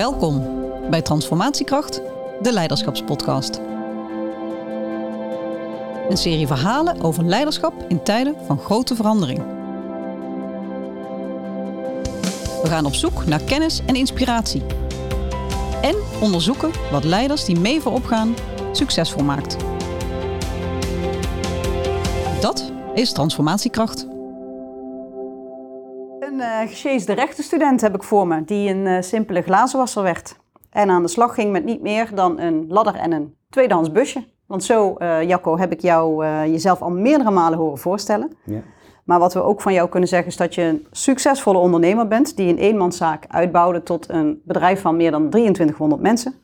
Welkom bij Transformatiekracht, de Leiderschapspodcast. Een serie verhalen over leiderschap in tijden van grote verandering. We gaan op zoek naar kennis en inspiratie. En onderzoeken wat leiders die mee voorop gaan succesvol maakt. Dat is transformatiekracht. Een uh, gesjeesde rechtenstudent heb ik voor me, die een uh, simpele glazenwasser werd. En aan de slag ging met niet meer dan een ladder en een tweedehands busje. Want zo, uh, Jacco, heb ik jou jezelf al meerdere malen horen voorstellen. Ja. Maar wat we ook van jou kunnen zeggen is dat je een succesvolle ondernemer bent... die een eenmanszaak uitbouwde tot een bedrijf van meer dan 2300 mensen.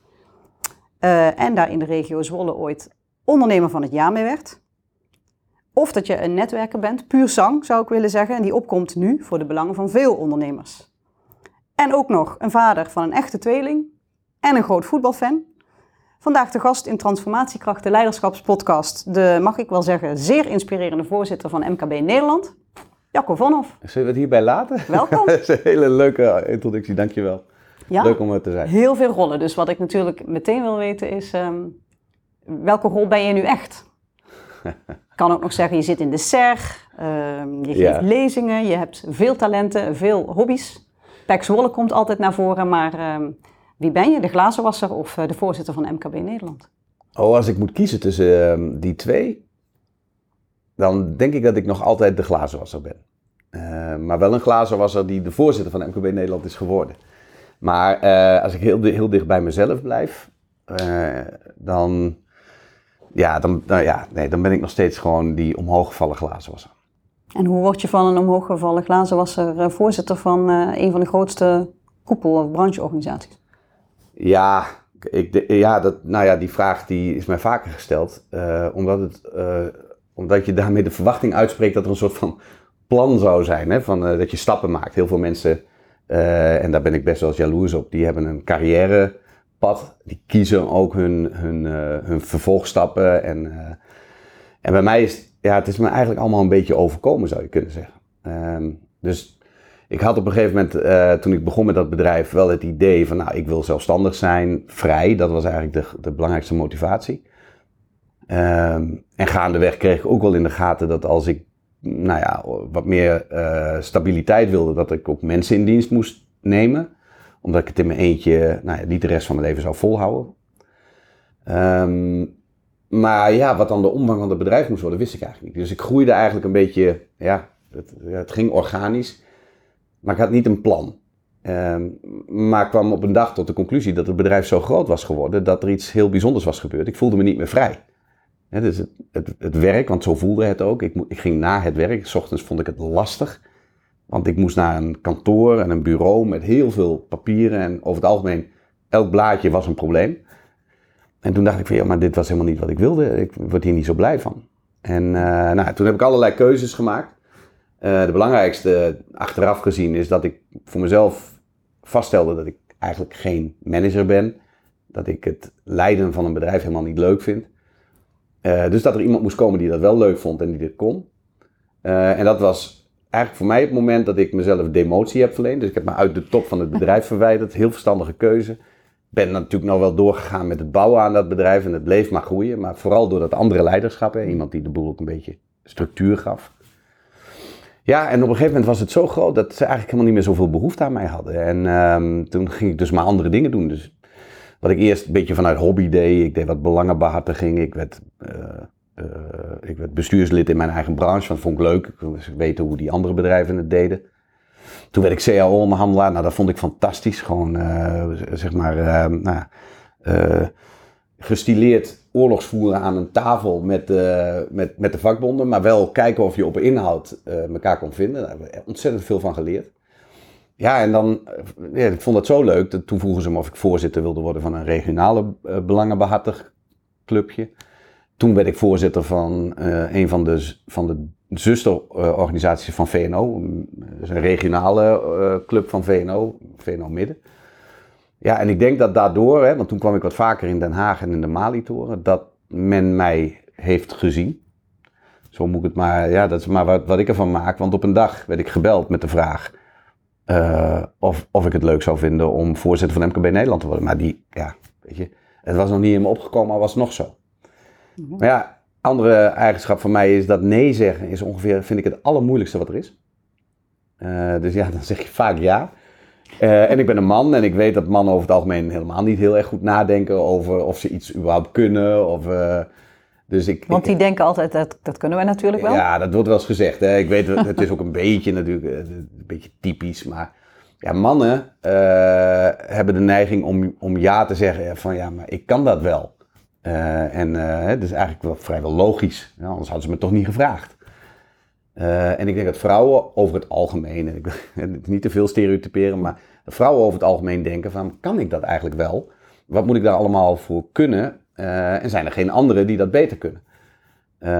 en daar in de regio Zwolle ooit ondernemer van het jaar mee werd. Of dat je een netwerker bent, puur zang zou ik willen zeggen, en die opkomt nu voor de belangen van veel ondernemers. En ook nog een vader van een echte tweeling en een groot voetbalfan. Vandaag de gast in Transformatiekracht, de Leiderschapspodcast. De, mag ik wel zeggen, zeer inspirerende voorzitter van MKB Nederland, Jacco Vonhoff. Zullen we het hierbij laten? Welkom. dat is een hele leuke introductie, dankjewel. Ja, Leuk om er te zijn. Heel veel rollen. Dus wat ik natuurlijk meteen wil weten is, um, welke rol ben je nu echt? kan ook nog zeggen, je zit in de SER, uh, je geeft lezingen, je hebt veel talenten, veel hobby's. Pax komt altijd naar voren, maar uh, wie ben je, de glazenwasser of uh, de voorzitter van MKB Nederland? Oh, als ik moet kiezen tussen ehm, die twee, dan denk ik dat ik nog altijd de glazenwasser ben. Ehm, maar wel een glazenwasser die de voorzitter van MKB Nederland is geworden. Maar eh, als ik heel, heel dicht bij mezelf blijf, eh, dan ja, dan, nou ja, nee, dan ben ik nog steeds gewoon die omhooggevallen glazenwasser. En hoe word je van een omhooggevallen glazenwasser uh, voorzitter van uh, een van de grootste koepel- of brancheorganisaties? Ja, ik, ja, dat, nou ja, die vraag die is mij vaker gesteld. Uh, omdat, het, omdat je daarmee de verwachting uitspreekt dat er een soort van plan zou zijn. Hè, van, dat je stappen maakt. Heel veel mensen, en daar ben ik best wel eens jaloers op, die hebben een carrière Die kiezen ook hun, hun, uh, hun vervolgstappen. En, uh, en bij mij is ja, het is me eigenlijk allemaal een beetje overkomen, zou je kunnen zeggen. Um, dus ik had op een gegeven moment, uh, toen ik begon met dat bedrijf, wel het idee van, nou, ik wil zelfstandig zijn, vrij. Dat was eigenlijk de, de belangrijkste motivatie. Um, en gaandeweg kreeg ik ook wel in de gaten dat als ik, nou ja, wat meer stabiliteit wilde, dat ik ook mensen in dienst moest nemen omdat ik het in mijn eentje nou ja, niet de rest van mijn leven zou volhouden. Um, maar ja, wat dan de omvang van het bedrijf moest worden, wist ik eigenlijk niet. Dus ik groeide eigenlijk een beetje, ja, het, het ging organisch. Maar ik had niet een plan. Um, maar kwam op een dag tot de conclusie dat het bedrijf zo groot was geworden dat er iets heel bijzonders was gebeurd. Ik voelde me niet meer vrij. dus het, het, het, werk, want zo voelde het ook. Ik, ik ging na het werk. S ochtends vond ik het lastig. Want ik moest naar een kantoor en een bureau met heel veel papieren. En over het algemeen, elk blaadje was een probleem. En toen dacht ik van ja, maar dit was helemaal niet wat ik wilde. Ik word hier niet zo blij van. En uh, nou, toen heb ik allerlei keuzes gemaakt. Uh, de belangrijkste achteraf gezien is dat ik voor mezelf vaststelde dat ik eigenlijk geen manager ben. Dat ik het leiden van een bedrijf helemaal niet leuk vind. Uh, dus dat er iemand moest komen die dat wel leuk vond en die dit kon. en dat was eigenlijk voor mij het moment dat ik mezelf demotie heb verleend. Dus ik heb me uit de top van het bedrijf verwijderd. Heel verstandige keuze. Ben natuurlijk nog wel doorgegaan met het bouwen aan dat bedrijf en het bleef maar groeien. Maar vooral door dat andere leiderschap. Hè. Iemand die de boel ook een beetje structuur gaf. Ja, en op een gegeven moment was het zo groot dat ze eigenlijk helemaal niet meer zoveel behoefte aan mij hadden. En um, toen ging ik dus maar andere dingen doen. Dus wat ik eerst een beetje vanuit hobby deed. Ik deed wat belangenbehartiging. Ik werd uh, uh, ik werd bestuurslid in mijn eigen branche, dat vond ik leuk. Ik wilde weten hoe die andere bedrijven het deden. Toen werd ik CAO-onderhandelaar. Nou, dat vond ik fantastisch. Gewoon, uh, zeg maar, uh, nou, gestileerd oorlogsvoeren aan een tafel met, met, met de vakbonden. Maar wel kijken of je op inhoud elkaar kon vinden. Daar hebben we ontzettend veel van geleerd. Ja, en dan, ik vond dat zo leuk. Dat, toen vroegen ze me of ik voorzitter wilde worden van een regionale belangenbehartig clubje. Toen werd ik voorzitter van uh, een van de, van de zusterorganisaties van VNO. Een regionale uh, club van VNO, VNO Midden. Ja, en ik denk dat daardoor, hè, want toen kwam ik wat vaker in Den Haag en in de Malitoren, dat men mij heeft gezien. Zo moet ik het maar, ja, dat is maar wat, wat ik ervan maak. Want op een dag werd ik gebeld met de vraag: eh, of, of ik het leuk zou vinden om voorzitter van MKB Nederland te worden. Maar die, ja, weet je, het was nog niet in me opgekomen, maar was nog zo. Mhm. Maar ja, andere eigenschap van mij is dat nee zeggen is ongeveer, vind ik, het allermoeilijkste wat er is. Eh, dus ja, dan zeg je vaak ja. Eh, en ik ben een man en ik weet dat mannen over het algemeen helemaal niet heel erg goed nadenken over of ze iets überhaupt kunnen. Of, eh, dus ik, Want ik- die denken altijd, dat, dat kunnen wij natuurlijk wel. ja, dat wordt wel eens gezegd. Hè. Ik weet, het is ook een beetje natuurlijk, een beetje typisch. Maar ja, mannen hebben de neiging om, om ja te zeggen van ja, maar ik kan dat wel. Eh, en eh, het is eigenlijk wel vrijwel logisch. Anders hadden ze me toch niet gevraagd. Eh, en ik denk dat vrouwen over het algemeen, en ik wil niet te veel stereotyperen, maar vrouwen over het algemeen denken van kan ik dat eigenlijk wel? Wat moet ik daar allemaal voor kunnen? Eh, en zijn er geen anderen die dat beter kunnen? Eh,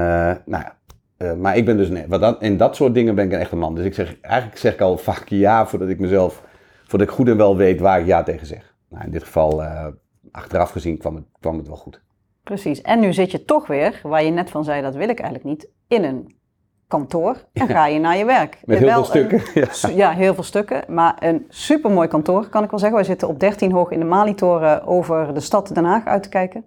nou ja, eh, maar ik ben dus, in dat soort dingen ben ik een echte man. Dus ik zeg, eigenlijk zeg ik al vaak ja voordat ik mezelf, voordat ik goed en wel weet waar ik ja tegen zeg. Nou, in dit geval, eh, achteraf gezien, kwam het wel goed. Precies. En nu zit je toch weer, waar je net van zei, dat wil ik eigenlijk niet, in een kantoor en ga je naar je werk. Met heel Wel veel stukken. Ja. heel veel stukken. Maar een supermooi kantoor, kan ik wel zeggen. Wij zitten op 13 hoog in de Malitoren over de stad Den Haag uit te kijken.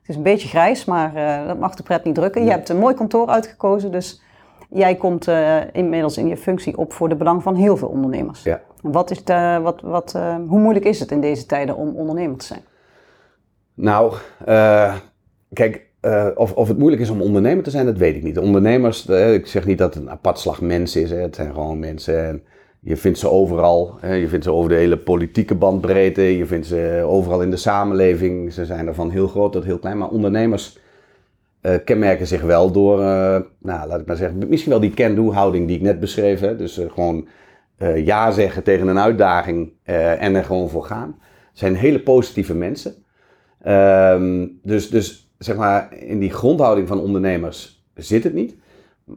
Het is een beetje grijs, maar eh, dat mag de pret niet drukken. Je hebt een mooi kantoor uitgekozen, dus jij komt eh, inmiddels in je functie op voor de belang van heel veel ondernemers. Ja. Wat is de, wat, wat, eh, hoe moeilijk is het in deze tijden om ondernemer te zijn? Nou, eh, kijk, eh, of, of het moeilijk is om ondernemer te zijn, dat weet ik niet. De ondernemers, eh, ik zeg niet dat het een apart slag mensen is. Hè. Het zijn gewoon mensen en je vindt ze overal. Hè. Je vindt ze over de hele politieke bandbreedte. Je vindt ze overal in de samenleving. Ze zijn er van heel groot tot heel klein. Maar ondernemers eh, kenmerken zich wel door, nou, laat ik maar zeggen, misschien wel die can-do-houding die ik net beschreef. Hè. Dus gewoon ja zeggen tegen een uitdaging en er gewoon voor gaan. Het zijn hele positieve mensen. Ehm, dus, dus zeg maar, in die grondhouding van ondernemers zit het niet.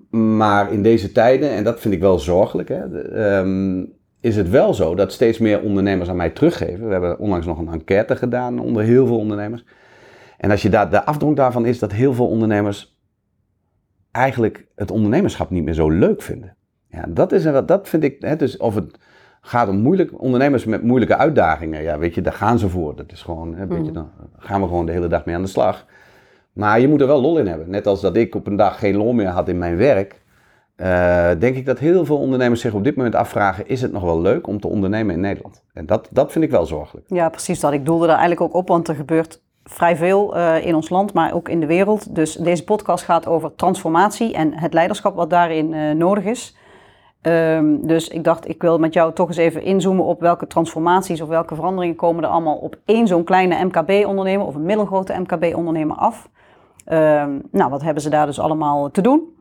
Maar in deze tijden, en dat vind ik wel zorgelijk, hè, de- ehm, is het wel zo dat steeds meer ondernemers aan mij teruggeven. We hebben onlangs nog een enquête gedaan onder heel veel ondernemers. En als je daar, de afdronk daarvan is dat heel veel ondernemers eigenlijk het ondernemerschap niet meer zo leuk vinden. Ja, dat, is, dat vind ik, hè, dus of het gaat om moeilijk, ondernemers met moeilijke uitdagingen, ja, weet je, daar gaan ze voor. Dat is gewoon, hè, weet je, dan gaan we gewoon de hele dag mee aan de slag. Maar je moet er wel lol in hebben. Net als dat ik op een dag geen lol meer had in mijn werk, eh, denk ik dat heel veel ondernemers zich op dit moment afvragen: is het nog wel leuk om te ondernemen in Nederland? En dat, dat vind ik wel zorgelijk. Ja, precies dat. Ik doelde daar eigenlijk ook op, want er gebeurt vrij veel eh, in ons land, maar ook in de wereld. Dus deze podcast gaat over transformatie en het leiderschap wat daarin eh, nodig is. Ehm, dus ik dacht, ik wil met jou toch eens even inzoomen op welke transformaties of welke veranderingen komen er allemaal op één zo'n kleine MKB-ondernemer of een middelgrote MKB-ondernemer af. Ehm, nou, wat hebben ze daar dus allemaal te doen?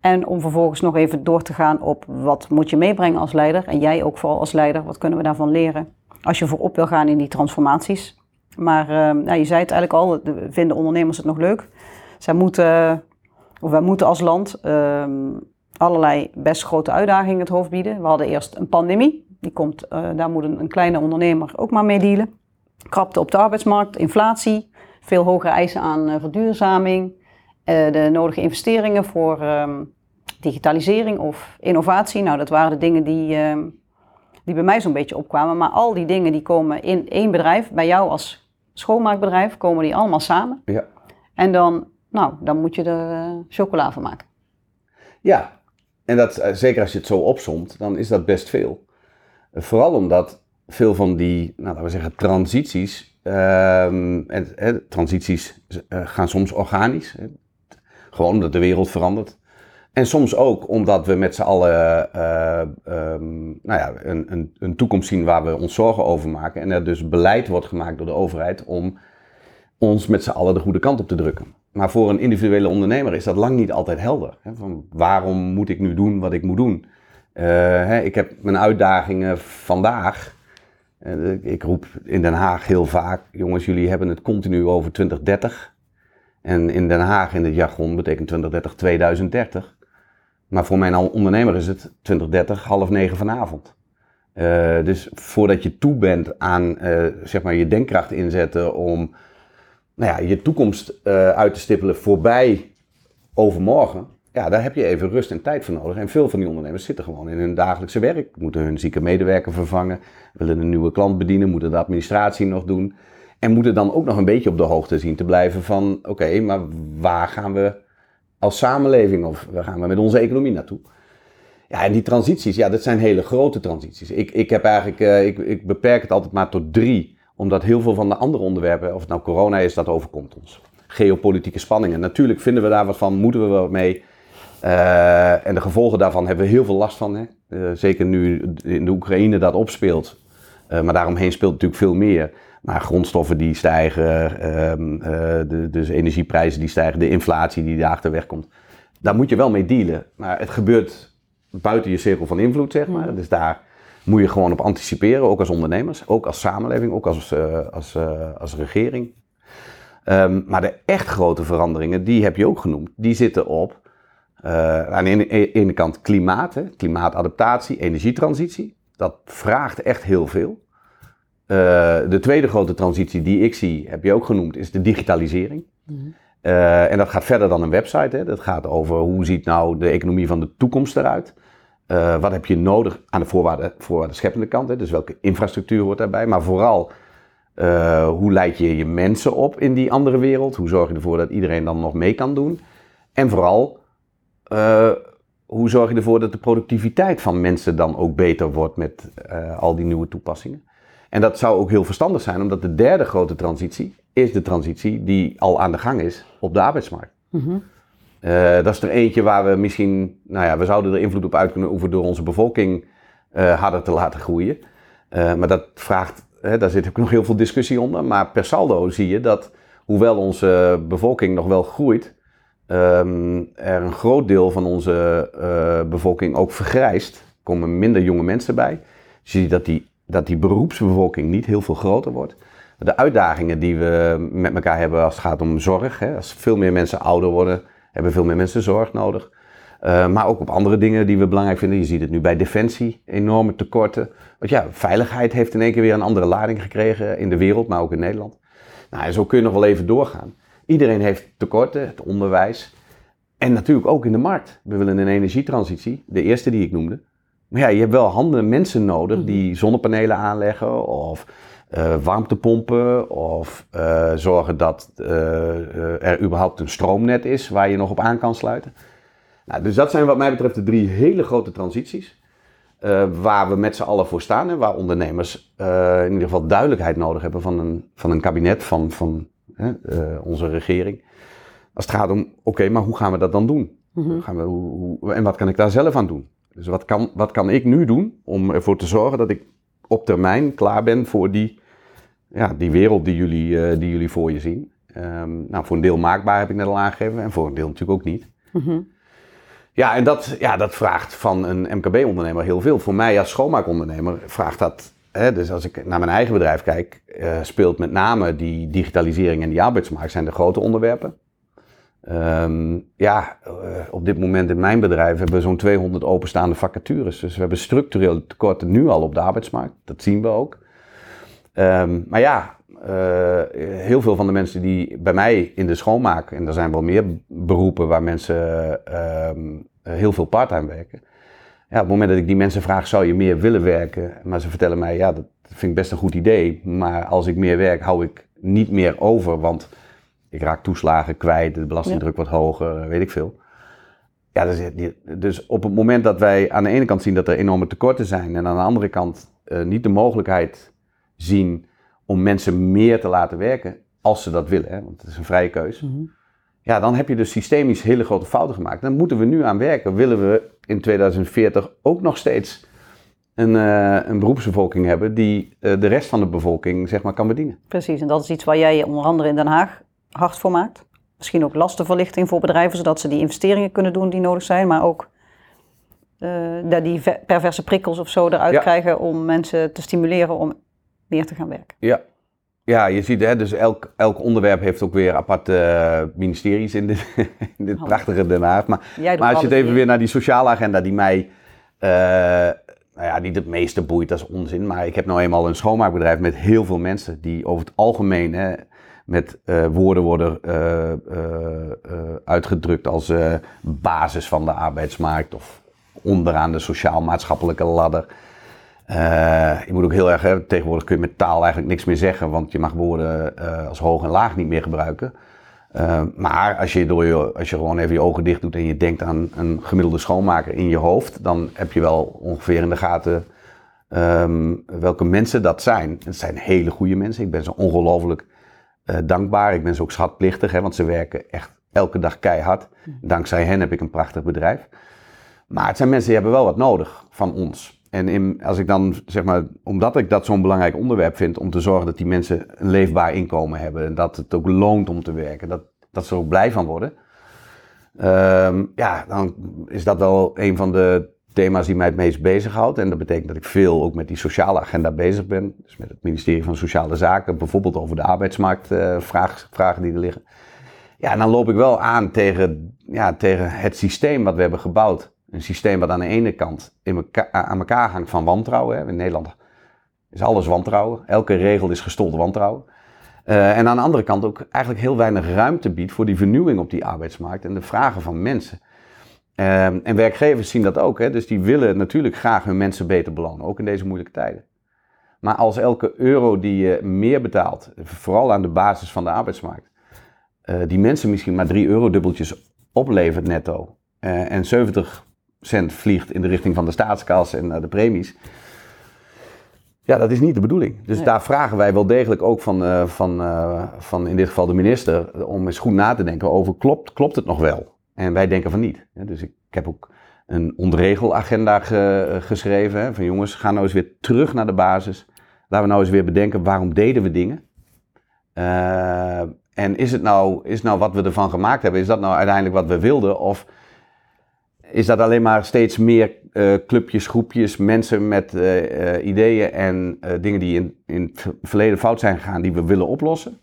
En om vervolgens nog even door te gaan op wat moet je meebrengen als leider. En jij ook vooral als leider, wat kunnen we daarvan leren? Als je voorop wil gaan in die transformaties. Maar ehm, je zei het eigenlijk al, de- vinden ondernemers het nog leuk? Zij moeten, of wij moeten als land ehm, allerlei best grote uitdagingen het hoofd bieden. We hadden eerst een pandemie. Die komt, eh, daar moet een, een kleine ondernemer ook maar mee dealen. Krapte op de arbeidsmarkt, inflatie, veel hogere eisen aan eh, verduurzaming. eh, de nodige investeringen voor ehm, digitalisering of innovatie. Nou, dat waren de dingen die, ehm, die bij mij zo'n beetje opkwamen. Maar al die dingen die komen in één bedrijf, bij jou als schoonmaakbedrijf, komen die allemaal samen. Ja. En dan, nou, dan moet je er eh, chocola van maken. Ja, en dat, zeker als je het zo opsomt, dan is dat best veel. Vooral omdat veel van die, nou, laten we zeggen, transities, ehm, en, transities eh, gaan soms organisch. Gewoon omdat de wereld verandert. En soms ook omdat we met z'n allen eh, ehm, nou ja, een, een, een toekomst zien waar we ons zorgen over maken. En er dus beleid wordt gemaakt door de overheid om ons met z'n allen de goede kant op te drukken. Maar voor een individuele ondernemer is dat lang niet altijd helder. Van waarom moet ik nu doen wat ik moet doen? Eh, ik heb mijn uitdagingen vandaag. Eh, ik roep in Den Haag heel vaak: jongens, jullie hebben het continu over 2030. En in Den Haag in het jargon betekent 2030 2030. Maar voor mijn ondernemer is het 2030 half negen vanavond. Eh, dus voordat je toe bent aan eh, zeg maar je denkkracht inzetten om nou ja, je toekomst uit te stippelen voorbij overmorgen. Ja, daar heb je even rust en tijd voor nodig. En veel van die ondernemers zitten gewoon in hun dagelijkse werk. Moeten hun zieke medewerker vervangen, willen een nieuwe klant bedienen, moeten de administratie nog doen. En moeten dan ook nog een beetje op de hoogte zien te blijven van, oké, maar waar gaan we als samenleving of waar gaan we met onze economie naartoe? Ja, en die transities, ja, dat zijn hele grote transities. Ik, ik heb eigenlijk, uh, ik, ik beperk het altijd maar tot drie, omdat heel veel van de andere onderwerpen, of het nou corona is, dat overkomt ons. Geopolitieke spanningen. Natuurlijk vinden we daar wat van, moeten we wat mee. Uh, en de gevolgen daarvan hebben we heel veel last van. Hè? Uh, zeker nu in de Oekraïne dat opspeelt. Uh, maar daaromheen speelt natuurlijk veel meer. Maar grondstoffen die stijgen, ehm, de, dus energieprijzen die stijgen, de inflatie die daar achterweg komt. Daar moet je wel mee dealen. Maar het gebeurt buiten je cirkel van invloed, zeg maar. Dus daar moet je gewoon op anticiperen, ook als ondernemers, ook als samenleving, ook als, als, als regering. Um, maar de echt grote veranderingen, die heb je ook genoemd, die zitten op uh, aan de ene, ene, kant klimaat, hè, klimaatadaptatie, energietransitie. Dat vraagt echt heel veel. Uh, de tweede grote transitie die ik zie, heb je ook genoemd, is de digitalisering. Mm -hmm. uh, en dat gaat verder dan een website. Hè. Dat gaat over hoe ziet nou de economie van de toekomst eruit. wat heb je nodig aan de voorwaarden, voorwaarden scheppende kant. Hè. Dus welke infrastructuur hoort daarbij. Maar vooral, hoe leid je je mensen op in die andere wereld? Hoe zorg je ervoor dat iedereen dan nog mee kan doen? En vooral, uh, hoe zorg je ervoor dat de productiviteit van mensen dan ook beter wordt met uh, al die nieuwe toepassingen? En dat zou ook heel verstandig zijn, omdat de derde grote transitie is de transitie die al aan de gang is op de arbeidsmarkt. Mm -hmm. uh, dat is er eentje waar we misschien, nou ja, we zouden er invloed op uit kunnen oefenen door onze bevolking harder te laten groeien. maar dat vraagt, hè, daar zit ook nog heel veel discussie onder. Maar per saldo zie je dat, hoewel onze bevolking nog wel groeit, um, er een groot deel van onze uh, bevolking ook vergrijst. Er komen minder jonge mensen bij. Dus je ziet dat die, dat die beroepsbevolking niet heel veel groter wordt. De uitdagingen die we met elkaar hebben als het gaat om zorg. Hè, als veel meer mensen ouder worden, hebben veel meer mensen zorg nodig. Uh, maar ook op andere dingen die we belangrijk vinden. Je ziet het nu bij defensie, enorme tekorten. Want ja, veiligheid heeft in één keer weer een andere lading gekregen in de wereld, maar ook in Nederland. Nou, zo kun je nog wel even doorgaan. Iedereen heeft tekorten, het onderwijs. En natuurlijk ook in de markt. We willen een energietransitie, de eerste die ik noemde. Maar ja, je hebt wel handen, mensen nodig die zonnepanelen aanleggen of uh, warmtepompen of uh, zorgen dat uh, er überhaupt een stroomnet is waar je nog op aan kan sluiten. Nou, dus dat zijn wat mij betreft de drie hele grote transities. waar we met z'n allen voor staan en waar ondernemers in ieder geval duidelijkheid nodig hebben van een, van een kabinet, van, van hè, onze regering. Als het gaat om, oké, okay, maar hoe gaan we dat dan doen? Mm-hmm. gaan we, hoe, hoe, en wat kan ik daar zelf aan doen? Dus wat kan, wat kan ik nu doen om ervoor te zorgen dat ik op termijn klaar ben voor die, ja, die wereld die jullie, uh, die jullie voor je zien? Um, nou, voor een deel maakbaar heb ik net al aangegeven en voor een deel natuurlijk ook niet. Mm-hmm. Ja, en dat, ja, dat vraagt van een MKB-ondernemer heel veel. Voor mij als schoonmaakondernemer vraagt dat Dus als ik naar mijn eigen bedrijf kijk, uh, speelt met name die digitalisering en die arbeidsmarkt zijn de grote onderwerpen. Um, ja, uh, op dit moment in mijn bedrijf hebben we zo'n 200 openstaande vacatures. Dus we hebben structureel tekorten nu al op de arbeidsmarkt. Dat zien we ook. Um, maar ja, uh, heel veel van de mensen die bij mij in de schoonmaak, en er zijn wel meer beroepen waar mensen um, heel veel parttime werken. Ja, op het moment dat ik die mensen vraag, zou je meer willen werken? Maar ze vertellen mij, ja, dat vind ik best een goed idee. Maar als ik meer werk, hou ik niet meer over, want ik raak toeslagen kwijt, de belastingdruk wordt hoger, weet ik veel. Ja, dus, dus, op het moment dat wij aan de ene kant zien dat er enorme tekorten zijn en aan de andere kant uh, niet de mogelijkheid zien om mensen meer te laten werken, als ze dat willen, hè, want het is een vrije keuze. Mm -hmm. Ja, dan heb je dus systemisch hele grote fouten gemaakt. Dan moeten we nu aan werken. Willen we in 2040 ook nog steeds een, uh, een beroepsbevolking hebben die uh, de rest van de bevolking zeg maar, kan bedienen? Precies, en dat is iets waar jij onder andere in Den Haag hard voor maakt. Misschien ook lastenverlichting voor bedrijven, zodat ze die investeringen kunnen doen die nodig zijn, maar ook uh, die perverse prikkels of zo eruit ja. krijgen om mensen te stimuleren om meer te gaan werken. Ja, ja, je ziet, hè, dus elk, elk onderwerp heeft ook weer aparte uh, ministeries in dit, in dit prachtige Den Haag. Maar, maar als je het even weer naar die sociale agenda die mij, uh, nou ja, niet het meeste boeit, dat is onzin. Maar ik heb nou eenmaal een schoonmaakbedrijf met heel veel mensen die over het algemeen, hè, met eh, woorden worden eh, eh, eh, uitgedrukt als eh, basis van de arbeidsmarkt of onderaan de sociaal-maatschappelijke ladder. Eh, je moet ook heel erg, hè, tegenwoordig kun je met taal eigenlijk niks meer zeggen, want je mag woorden eh, als hoog en laag niet meer gebruiken. Eh, maar als je, door je, als je gewoon even je ogen dicht doet en je denkt aan een gemiddelde schoonmaker in je hoofd, dan heb je wel ongeveer in de gaten ehm, welke mensen dat zijn. Het zijn hele goede mensen. Ik ben ze ongelooflijk dankbaar. Ik ben ze ook schatplichtig, hè, want ze werken echt elke dag keihard. Dankzij hen heb ik een prachtig bedrijf. Maar het zijn mensen die hebben wel wat nodig van ons. En in, als ik dan, zeg maar, omdat ik dat zo'n belangrijk onderwerp vind, om te zorgen dat die mensen een leefbaar inkomen hebben. En dat het ook loont om te werken. Dat, dat ze er ook blij van worden. Ehm, ja, dan is dat wel een van de thema's die mij het meest bezighoudt. En dat betekent dat ik veel ook met die sociale agenda bezig ben. Dus met het ministerie van Sociale Zaken, bijvoorbeeld over de arbeidsmarktvragen vraag, vragen die er liggen. Ja, en dan loop ik wel aan tegen, ja, tegen het systeem wat we hebben gebouwd. Een systeem wat aan de ene kant in aan elkaar hangt van wantrouwen. Hè. In Nederland is alles wantrouwen. Elke regel is gestold wantrouwen. Uh, en aan de andere kant ook eigenlijk heel weinig ruimte biedt voor die vernieuwing op die arbeidsmarkt en de vragen van mensen. Uh, en werkgevers zien dat ook, hè? dus die willen natuurlijk graag hun mensen beter belonen, ook in deze moeilijke tijden. Maar als elke euro die je meer betaalt, vooral aan de basis van de arbeidsmarkt, uh, die mensen misschien maar 3 euro dubbeltjes oplevert netto en 70 cent vliegt in de richting van de staatskas en naar de premies, ja, dat is niet de bedoeling. Dus nee. daar vragen wij wel degelijk ook van, uh, van, uh, van in dit geval de minister om eens goed na te denken over klopt, klopt het nog wel? En wij denken van niet. Dus ik, ik heb ook een ontregelagenda ge, geschreven. Hè, van jongens, ga nou eens weer terug naar de basis. Laten we nou eens weer bedenken waarom deden we dingen. Uh, en is het nou, is nou wat we ervan gemaakt hebben, is dat nou uiteindelijk wat we wilden? Of is dat alleen maar steeds meer uh, clubjes, groepjes, mensen met uh, ideeën en dingen die in, in het verleden fout zijn gegaan, die we willen oplossen?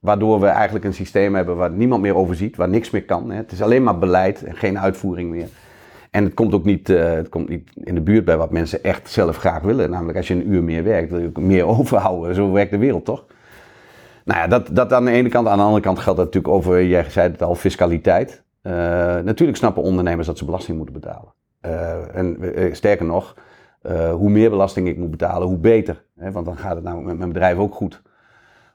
Waardoor we eigenlijk een systeem hebben waar niemand meer over ziet, waar niks meer kan. Hè. Het is alleen maar beleid en geen uitvoering meer. En het komt ook niet, het komt niet in de buurt bij wat mensen echt zelf graag willen. Namelijk als je een uur meer werkt, wil je ook meer overhouden. Zo werkt de wereld toch? Nou ja, dat, dat aan de ene kant. Aan de andere kant geldt dat natuurlijk over, jij zei het al, fiscaliteit. Uh, natuurlijk snappen ondernemers dat ze belasting moeten betalen. Uh, en uh, sterker nog, hoe meer belasting ik moet betalen, hoe beter. Hè? Want dan gaat het namelijk met mijn bedrijf ook goed.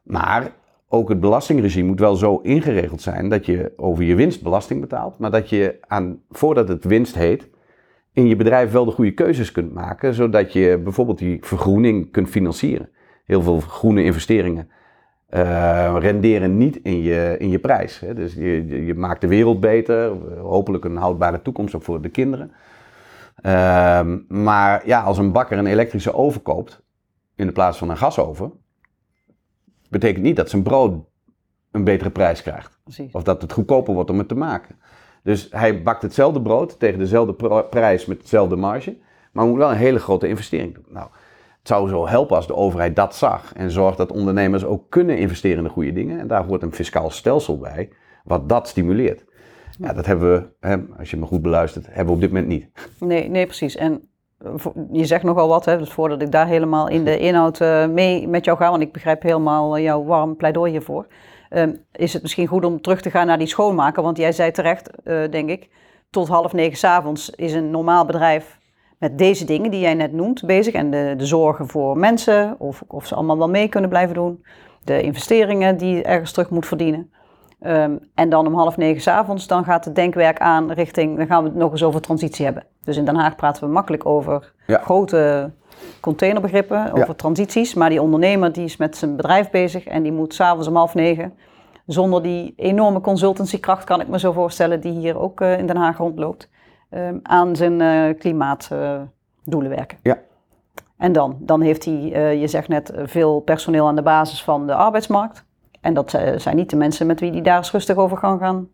Maar ook het belastingregime moet wel zo ingeregeld zijn dat je over je winst belasting betaalt. Maar dat je aan, voordat het winst heet, in je bedrijf wel de goede keuzes kunt maken. Zodat je bijvoorbeeld die vergroening kunt financieren. Heel veel groene investeringen uh, renderen niet in je, in je prijs. Hè. Dus je, je maakt de wereld beter, hopelijk een houdbare toekomst ook voor de kinderen. Uh, maar ja, als een bakker een elektrische oven koopt in de plaats van een gasoven, betekent niet dat zijn brood een betere prijs krijgt. Precies. Of dat het goedkoper wordt om het te maken. Dus hij bakt hetzelfde brood tegen dezelfde prijs met dezelfde marge, maar moet wel een hele grote investering doen. Nou, zou zo helpen als de overheid dat zag en zorgt dat ondernemers ook kunnen investeren in de goede dingen. En daar hoort een fiscaal stelsel bij, wat dat stimuleert. Ja, dat hebben we, als je me goed beluistert, hebben we op dit moment niet. Nee, nee precies. En je zegt nogal wat, hè, dus voordat ik daar helemaal in de inhoud uh, mee met jou ga, want ik begrijp helemaal jouw warm pleidooi hiervoor. Um, is het misschien goed om terug te gaan naar die schoonmaker? Want jij zei terecht, denk ik, tot half negen s'avonds is een normaal bedrijf met deze dingen die jij net noemt bezig. En de, de zorgen voor mensen, of, of ze allemaal wel mee kunnen blijven doen. De investeringen die ergens terug moet verdienen. Um, en dan om half negen s'avonds, dan gaat het denkwerk aan richting, dan gaan we het nog eens over transitie hebben. Dus in Den Haag praten we makkelijk over ja. grote containerbegrippen, over ja. transities. Maar die ondernemer die is met zijn bedrijf bezig en die moet s'avonds om half negen, zonder die enorme consultancykracht kan ik me zo voorstellen, die hier ook uh, in Den Haag rondloopt, um, aan zijn uh, klimaatdoelen werken. Ja. En dan? Dan heeft hij, uh, je zegt net, veel personeel aan de basis van de arbeidsmarkt. En dat zijn niet de mensen met wie hij daar eens rustig over kan gaan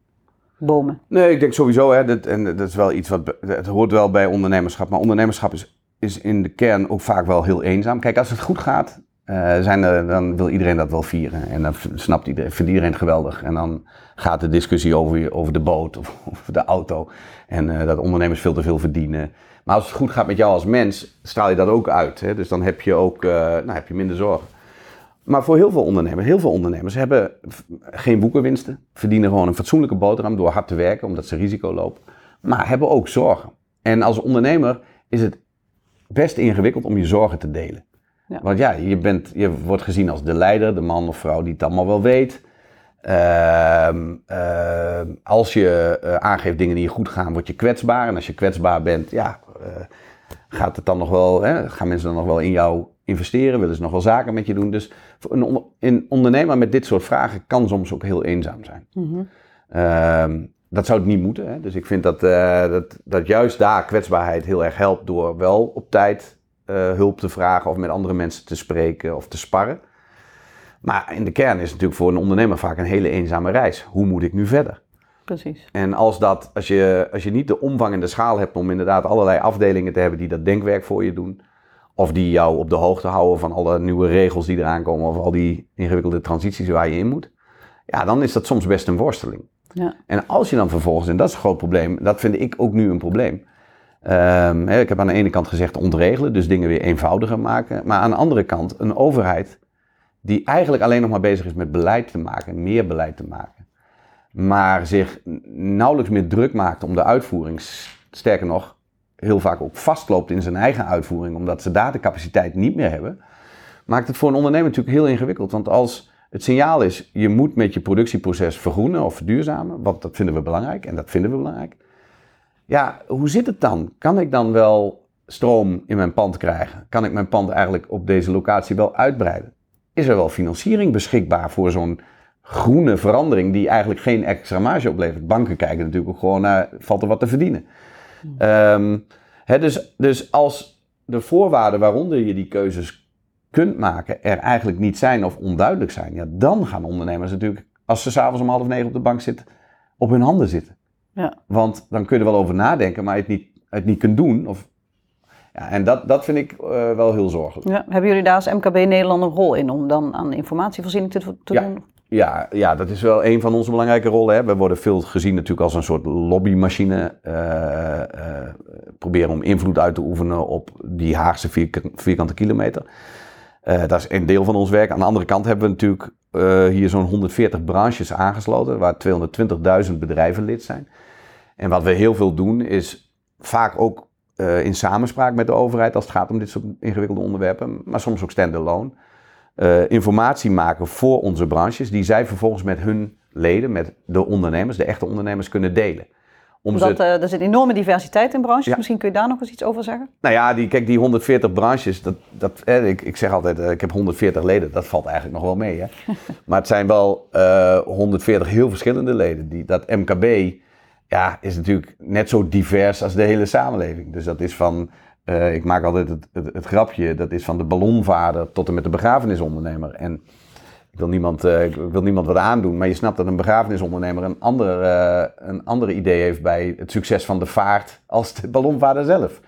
bomen. Nee, ik denk sowieso, hè, dat, en dat is wel iets wat, het hoort wel bij ondernemerschap. Maar ondernemerschap is, is in de kern ook vaak wel heel eenzaam. Kijk, als het goed gaat, uh, zijn dan wil iedereen dat wel vieren. En dan snapt iedereen, vindt iedereen geweldig. En dan gaat de discussie over, over de boot of de auto. En uh, dat ondernemers veel te veel verdienen. Maar als het goed gaat met jou als mens, straal je dat ook uit. Hè? Dus dan heb je ook uh, nou, heb je minder zorgen. Maar voor heel veel ondernemers, heel veel ondernemers hebben geen boekenwinsten, verdienen gewoon een fatsoenlijke boterham door hard te werken, omdat ze risico lopen, maar hebben ook zorgen. En als ondernemer is het best ingewikkeld om je zorgen te delen. Ja. Want ja, je, bent, je wordt gezien als de leider, de man of vrouw die het allemaal wel weet. Ehm, ehm, als je uh, aangeeft dingen die goed gaan, word je kwetsbaar. En als je kwetsbaar bent, ja, uh, gaat het dan nog wel, hè, gaan mensen dan nog wel in jou investeren? Willen ze nog wel zaken met je doen? Dus een, on een ondernemer met dit soort vragen kan soms ook heel eenzaam zijn. Mm -hmm. um, dat zou het niet moeten. Hè? Dus ik vind dat, uh, dat, dat juist daar kwetsbaarheid heel erg helpt door wel op tijd hulp te vragen of met andere mensen te spreken of te sparren. Maar in de kern is het natuurlijk voor een ondernemer vaak een hele eenzame reis. Hoe moet ik nu verder? Precies. En als, dat, als, je, als je niet de omvang en de schaal hebt om inderdaad allerlei afdelingen te hebben die dat denkwerk voor je doen. Of die jou op de hoogte houden van alle nieuwe regels die eraan komen. Of al die ingewikkelde transities waar je in moet. Ja, dan is dat soms best een worsteling. Ja. En als je dan vervolgens, en dat is een groot probleem. Dat vind ik ook nu een probleem. Hè, ik heb aan de ene kant gezegd ontregelen. Dus dingen weer eenvoudiger maken. Maar aan de andere kant een overheid die eigenlijk alleen nog maar bezig is met beleid te maken, meer beleid te maken, maar zich nauwelijks meer druk maakt om de uitvoering, sterker nog, heel vaak ook vastloopt in zijn eigen uitvoering, omdat ze daar de capaciteit niet meer hebben, maakt het voor een ondernemer natuurlijk heel ingewikkeld. Want als het signaal is, je moet met je productieproces vergroenen of verduurzamen, want dat vinden we belangrijk en dat vinden we belangrijk. Ja, hoe zit het dan? Kan ik dan wel stroom in mijn pand krijgen? Kan ik mijn pand eigenlijk op deze locatie wel uitbreiden? is er wel financiering beschikbaar voor zo'n groene verandering die eigenlijk geen extra marge oplevert. Banken kijken natuurlijk ook gewoon naar, valt er wat te verdienen. Um, hè, dus, dus als de voorwaarden waaronder je die keuzes kunt maken er eigenlijk niet zijn of onduidelijk zijn, ja, dan gaan ondernemers natuurlijk, als ze s'avonds om half negen op de bank zitten, op hun handen zitten. Ja. Want dan kun je er wel over nadenken, maar het niet, het niet kunt doen of ja, en dat, dat vind ik uh, wel heel zorgelijk. Ja, hebben jullie daar als MKB Nederland een rol in om dan aan informatievoorziening te, te ja. doen? Ja, ja, dat is wel een van onze belangrijke rollen. Hè. We worden veel gezien natuurlijk als een soort lobbymachine. Uh, uh, proberen om invloed uit te oefenen op die Haagse vierkante kilometer. dat is een deel van ons werk. Aan de andere kant hebben we natuurlijk hier zo'n 140 branches aangesloten, waar 220.000 bedrijven lid zijn. En wat we heel veel doen is vaak ook uh, in samenspraak met de overheid als het gaat om dit soort ingewikkelde onderwerpen, maar soms ook standalone. Uh, informatie maken voor onze branches, die zij vervolgens met hun leden, met de ondernemers, de echte ondernemers, kunnen delen. Om Omdat, ze... uh, er zit enorme diversiteit in branches. Ja. Misschien kun je daar nog eens iets over zeggen? Nou ja, die, kijk, die 140 branches, dat, dat, eh, ik, ik zeg altijd, ik heb 140 leden, dat valt eigenlijk nog wel mee. Hè? maar het zijn wel 140 heel verschillende leden. Die, dat MKB ja, is natuurlijk net zo divers als de hele samenleving. Dus dat is van, uh, ik maak altijd het, het, grapje, dat is van de ballonvader tot en met de begrafenisondernemer. En ik wil niemand, uh, ik wil niemand wat aandoen, maar je snapt dat een begrafenisondernemer een ander, uh, een ander idee heeft bij het succes van de vaart als de ballonvader zelf.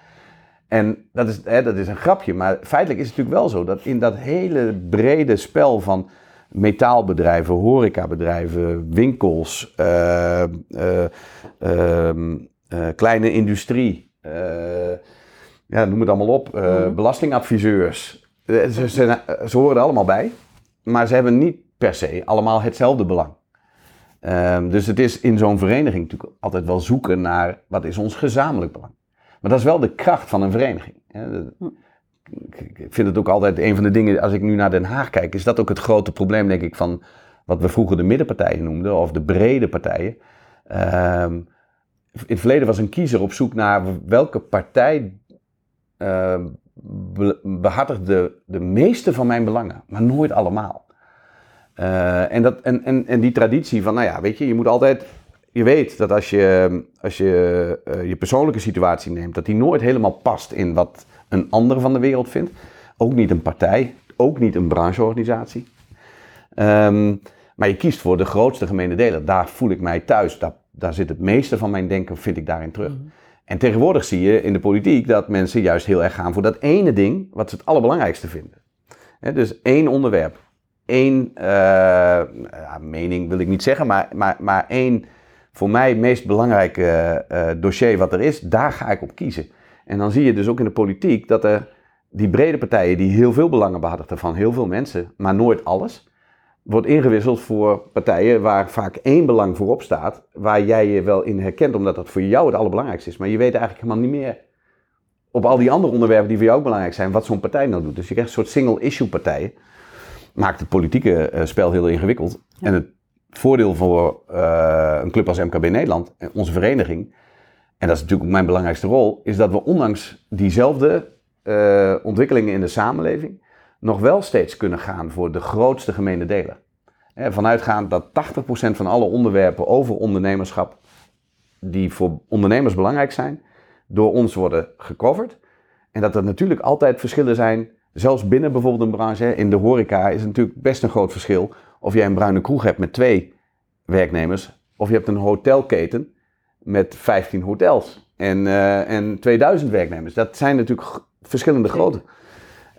En dat is, hè, dat is een grapje, maar feitelijk is het natuurlijk wel zo dat in dat hele brede spel van metaalbedrijven, horecabedrijven, winkels, uh, uh, uh, kleine industrie, ja, noem het allemaal op, mm. belastingadviseurs. Ze, ze, ze, horen er allemaal bij, maar ze hebben niet per se allemaal hetzelfde belang. Ehm, dus het is in zo'n vereniging natuurlijk altijd wel zoeken naar wat is ons gezamenlijk belang. Maar dat is wel de kracht van een vereniging. Hè. Ik vind het ook altijd een van de dingen, als ik nu naar Den Haag kijk, is dat ook het grote probleem, denk ik, van wat we vroeger de middenpartijen noemden, of de brede partijen. Um, in het verleden was een kiezer op zoek naar welke partij uh, behartigt de, meeste van mijn belangen, maar nooit allemaal. Uh, en, dat, en, en, en die traditie van, nou ja, weet je, je moet altijd je weet dat als je als je, uh, je persoonlijke situatie neemt, dat die nooit helemaal past in wat een ander van de wereld vindt. Ook niet een partij, ook niet een brancheorganisatie. Um, maar je kiest voor de grootste gemene deler. Daar voel ik mij thuis. Daar, daar zit het meeste van mijn denken, vind ik daarin terug. Mm. En tegenwoordig zie je in de politiek dat mensen juist heel erg gaan voor dat ene ding wat ze het allerbelangrijkste vinden. He, dus één onderwerp, één uh, ja, mening wil ik niet zeggen, maar, maar, maar één voor mij meest belangrijke uh, dossier wat er is, daar ga ik op kiezen. En dan zie je dus ook in de politiek dat er die brede partijen die heel veel belangen behartigen van heel veel mensen, maar nooit alles, wordt ingewisseld voor partijen waar vaak één belang voorop staat, waar jij je wel in herkent, omdat dat voor jou het allerbelangrijkste is. Maar je weet eigenlijk helemaal niet meer op al die andere onderwerpen die voor jou ook belangrijk zijn, wat zo'n partij nou doet. Dus je krijgt een soort single-issue partijen. Maakt het politieke uh, spel heel ingewikkeld. En het voordeel voor uh, een club als MKB Nederland, onze vereniging, en dat is natuurlijk mijn belangrijkste rol, is dat we ondanks diezelfde uh, ontwikkelingen in de samenleving nog wel steeds kunnen gaan voor de grootste gemene delen. vanuitgaand dat 80% van alle onderwerpen over ondernemerschap, die voor ondernemers belangrijk zijn, door ons worden gecoverd. En dat er natuurlijk altijd verschillen zijn, zelfs binnen bijvoorbeeld een branche. In de horeca is het natuurlijk best een groot verschil of jij een bruine kroeg hebt met twee werknemers, of je hebt een hotelketen met 15 hotels en, uh, en 2000 werknemers. Dat zijn natuurlijk verschillende grootte.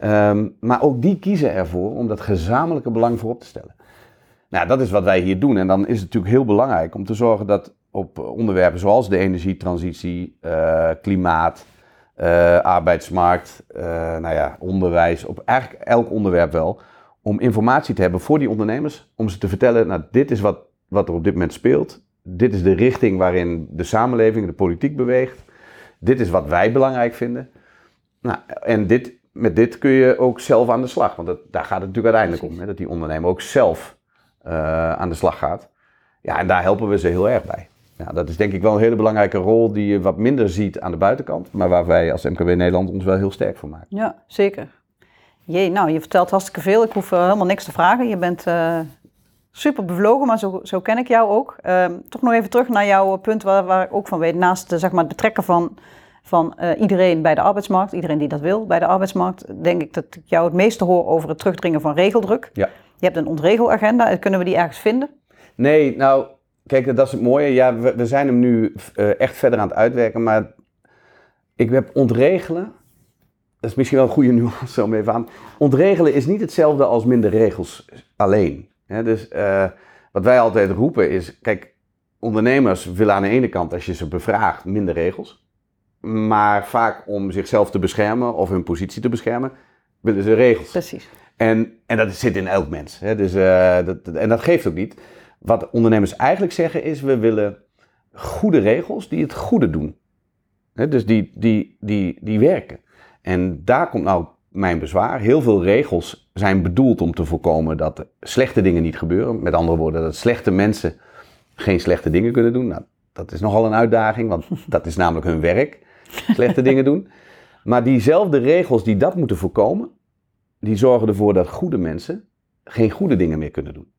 Um, maar ook die kiezen ervoor om dat gezamenlijke belang voorop te stellen. Nou, dat is wat wij hier doen. En dan is het natuurlijk heel belangrijk om te zorgen dat op onderwerpen zoals de energietransitie, uh, klimaat, uh, arbeidsmarkt, uh, nou ja, onderwijs, op eigenlijk elk onderwerp wel, om informatie te hebben voor die ondernemers, om ze te vertellen, nou, dit is wat, wat er op dit moment speelt, dit is de richting waarin de samenleving, de politiek beweegt, dit is wat wij belangrijk vinden. Nou, en dit, met dit kun je ook zelf aan de slag, want dat, daar gaat het natuurlijk uiteindelijk om, hè, dat die ondernemer ook zelf aan de slag gaat. Ja, en daar helpen we ze heel erg bij. Dat is denk ik wel een hele belangrijke rol die je wat minder ziet aan de buitenkant, maar waar wij als MKB Nederland ons wel heel sterk voor maken. Ja, zeker. Jee, nou, je vertelt hartstikke veel. Ik hoef uh, helemaal niks te vragen. Je bent uh, super bevlogen, maar zo, zo ken ik jou ook. Uh, toch nog even terug naar jouw punt waar, waar ik ook van weet. Naast zeg maar, het betrekken van, van uh, iedereen bij de arbeidsmarkt, iedereen die dat wil bij de arbeidsmarkt, denk ik dat ik jou het meeste hoor over het terugdringen van regeldruk. Ja. Je hebt een ontregelagenda. Kunnen we die ergens vinden? Nee, nou, Kijk, dat is het mooie. Ja, we, we zijn hem nu uh, echt verder aan het uitwerken. Maar ik heb ontregelen. Dat is misschien wel een goede nuance om even aan. Ontregelen is niet hetzelfde als minder regels alleen. He, dus uh, wat wij altijd roepen is: kijk, ondernemers willen aan de ene kant, als je ze bevraagt, minder regels. Maar vaak om zichzelf te beschermen of hun positie te beschermen, willen ze regels. Precies. En, en dat zit in elk mens. Hè? Dus, uh, dat, en dat geeft ook niet. Wat ondernemers eigenlijk zeggen is, we willen goede regels die het goede doen. dus die, die, die, die werken. En daar komt nou mijn bezwaar. Heel veel regels zijn bedoeld om te voorkomen dat slechte dingen niet gebeuren. Met andere woorden, dat slechte mensen geen slechte dingen kunnen doen. Nou, dat is nogal een uitdaging, want dat is namelijk hun werk. Slechte dingen doen. Maar diezelfde regels die dat moeten voorkomen, die zorgen ervoor dat goede mensen geen goede dingen meer kunnen doen.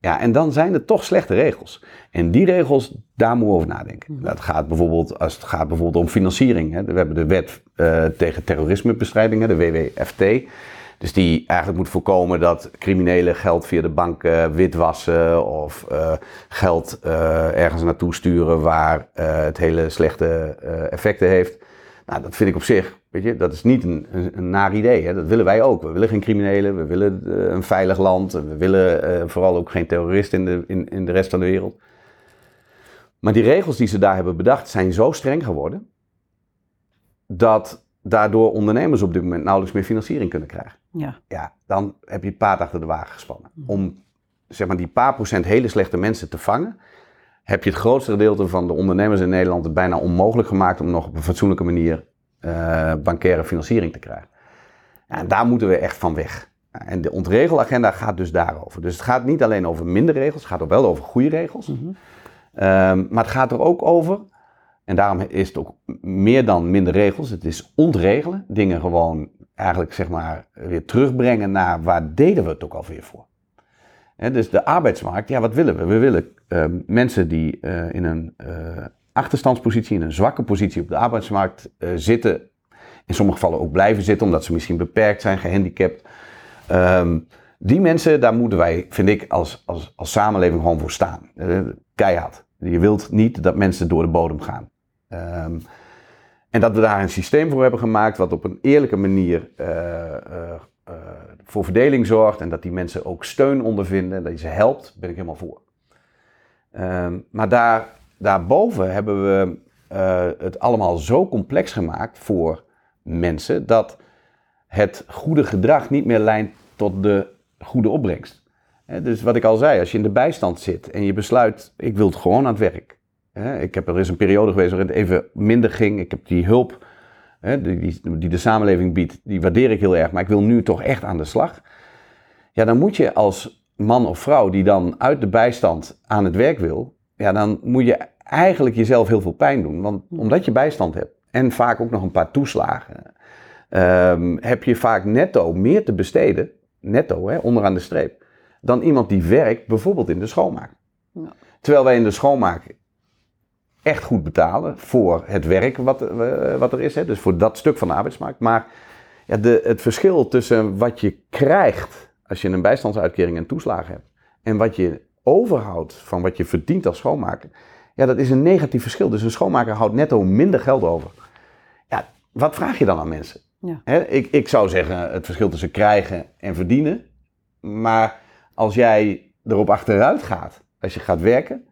Ja, en dan zijn er toch slechte regels. En die regels, daar moeten we over nadenken. Mhm. Dat gaat bijvoorbeeld, als het gaat bijvoorbeeld om financiering. Hè. We hebben de wet uh, tegen terrorismebestrijding, de WWFT. Dus die eigenlijk moet voorkomen dat criminelen geld via de bank uh, witwassen of uh, geld ergens naartoe sturen waar het hele slechte effecten heeft. Nou, dat vind ik op zich, weet je, dat is niet een, een, een naar idee. Hè? Dat willen wij ook. We willen geen criminelen, we willen uh, een veilig land. We willen uh, vooral ook geen terroristen in de, in, in de rest van de wereld. Maar die regels die ze daar hebben bedacht zijn zo streng geworden, dat daardoor ondernemers op dit moment nauwelijks meer financiering kunnen krijgen. Ja. ja dan heb je het paard achter de wagen gespannen. Om zeg maar, die paar procent hele slechte mensen te vangen, heb je het grootste gedeelte van de ondernemers in Nederland het bijna onmogelijk gemaakt om nog op een fatsoenlijke manier uh, bankaire financiering te krijgen. En daar moeten we echt van weg. En de ontregelagenda gaat dus daarover. Dus het gaat niet alleen over minder regels, het gaat ook wel over goede regels. Mm -hmm. um, maar het gaat er ook over, en daarom is het ook meer dan minder regels, het is ontregelen. Dingen gewoon eigenlijk zeg maar weer terugbrengen naar waar deden we het ook alweer voor. Dus de arbeidsmarkt, ja wat willen we? We willen uh, mensen die uh, in een uh, achterstandspositie, in een zwakke positie op de arbeidsmarkt zitten, in sommige gevallen ook blijven zitten, omdat ze misschien beperkt zijn, gehandicapt. Um, die mensen, daar moeten wij, vind ik, als, als, als samenleving gewoon voor staan. keihard. Je wilt niet dat mensen door de bodem gaan. Um, en dat we daar een systeem voor hebben gemaakt wat op een eerlijke manier voor verdeling zorgt en dat die mensen ook steun ondervinden, dat je ze helpt, ben ik helemaal voor. Um, maar daar, daarboven hebben we uh, het allemaal zo complex gemaakt voor mensen dat het goede gedrag niet meer leidt tot de goede opbrengst. Dus wat ik al zei, als je in de bijstand zit en je besluit, ik wil het gewoon aan het werk. Ik heb er is een periode geweest waarin het even minder ging. Ik heb die hulp hè, die, die, de samenleving biedt, die waardeer ik heel erg. Maar ik wil nu toch echt aan de slag. Ja, dan moet je als man of vrouw die dan uit de bijstand aan het werk wil, ja, dan moet je eigenlijk jezelf heel veel pijn doen. Want omdat je bijstand hebt en vaak ook nog een paar toeslagen, ehm, heb je vaak netto meer te besteden, netto, hè, onderaan de streep, dan iemand die werkt bijvoorbeeld in de schoonmaak. Ja. Terwijl wij in de schoonmaak echt goed betalen voor het werk wat, eh, wat er is, hè, dus voor dat stuk van de arbeidsmarkt. Maar ja, de, het verschil tussen wat je krijgt als je een bijstandsuitkering en toeslagen hebt en wat je overhoudt van wat je verdient als schoonmaker, ja, dat is een negatief verschil. Dus een schoonmaker houdt netto minder geld over. Ja, wat vraag je dan aan mensen? Ja. Hè, ik, ik zou zeggen het verschil tussen krijgen en verdienen. Maar als jij erop achteruit gaat, als je gaat werken,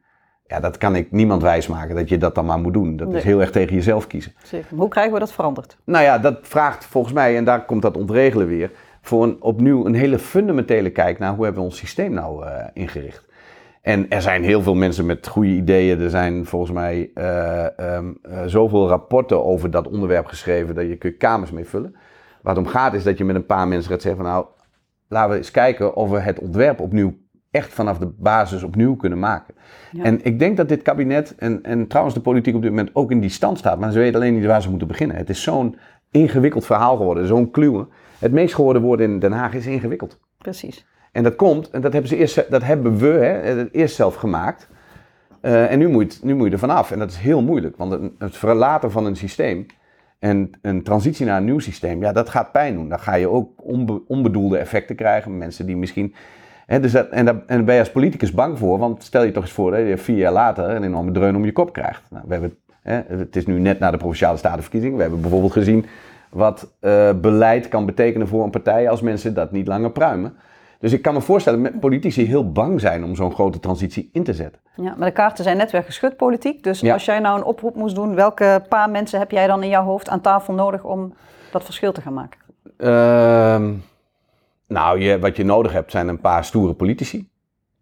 ja, dat kan ik niemand wijsmaken dat je dat dan maar moet doen. Dat Nee. is heel erg tegen jezelf kiezen. Zeker. Maar Hoe krijgen we dat veranderd? Nou ja, dat vraagt volgens mij, en daar komt dat ontregelen weer, voor een, opnieuw een hele fundamentele kijk naar hoe hebben we ons systeem nou eh, ingericht. En er zijn heel veel mensen met goede ideeën. Er zijn volgens mij ehm, eh, zoveel rapporten over dat onderwerp geschreven dat je kun kamers mee vullen. Waar het om gaat is dat je met een paar mensen gaat zeggen van nou, laten we eens kijken of we het ontwerp opnieuw echt vanaf de basis opnieuw kunnen maken. Ja. En ik denk dat dit kabinet en, en trouwens de politiek op dit moment ook in die stand staat. Maar ze weten alleen niet waar ze moeten beginnen. Het is zo'n ingewikkeld verhaal geworden, zo'n kluwen. Het meest gehoorde woord in Den Haag is ingewikkeld. Precies. En dat komt, en dat hebben, ze eerst, dat hebben we hè, het eerst zelf gemaakt. Eh, en nu moet, nu moet je er vanaf. En dat is heel moeilijk, want het, het verlaten van een systeem en een transitie naar een nieuw systeem, ja, dat gaat pijn doen. Dan ga je ook onbe- onbedoelde effecten krijgen. Mensen die misschien. Dus dat, en, daar, en daar ben je als politicus bang voor, want stel je toch eens voor dat je vier jaar later een enorme dreun om je kop krijgt. Nou, we hebben, het is nu net na de provinciale statenverkiezing. We hebben bijvoorbeeld gezien wat eh, beleid kan betekenen voor een partij als mensen dat niet langer pruimen. Dus ik kan me voorstellen dat politici heel bang zijn om zo'n grote transitie in te zetten. Ja, maar de kaarten zijn net weer geschud politiek. Dus Ja. als jij nou een oproep moest doen, welke paar mensen heb jij dan in jouw hoofd aan tafel nodig om dat verschil te gaan maken? Ehm, nou, je, wat je nodig hebt zijn een paar stoere politici.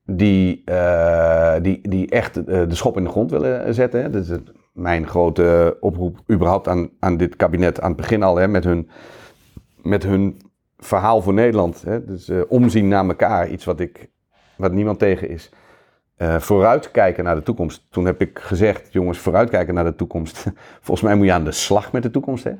Die, eh, die, die echt eh, de schop in de grond willen zetten. Dat is mijn grote oproep überhaupt aan, aan dit kabinet aan het begin al. Hè, met, hun, met hun verhaal voor Nederland. Hè. Dus eh, omzien naar elkaar. Iets wat, ik, wat niemand tegen is. Vooruitkijken naar de toekomst. Toen heb ik gezegd, jongens, vooruitkijken naar de toekomst. Volgens mij moet je aan de slag met de toekomst. Hè?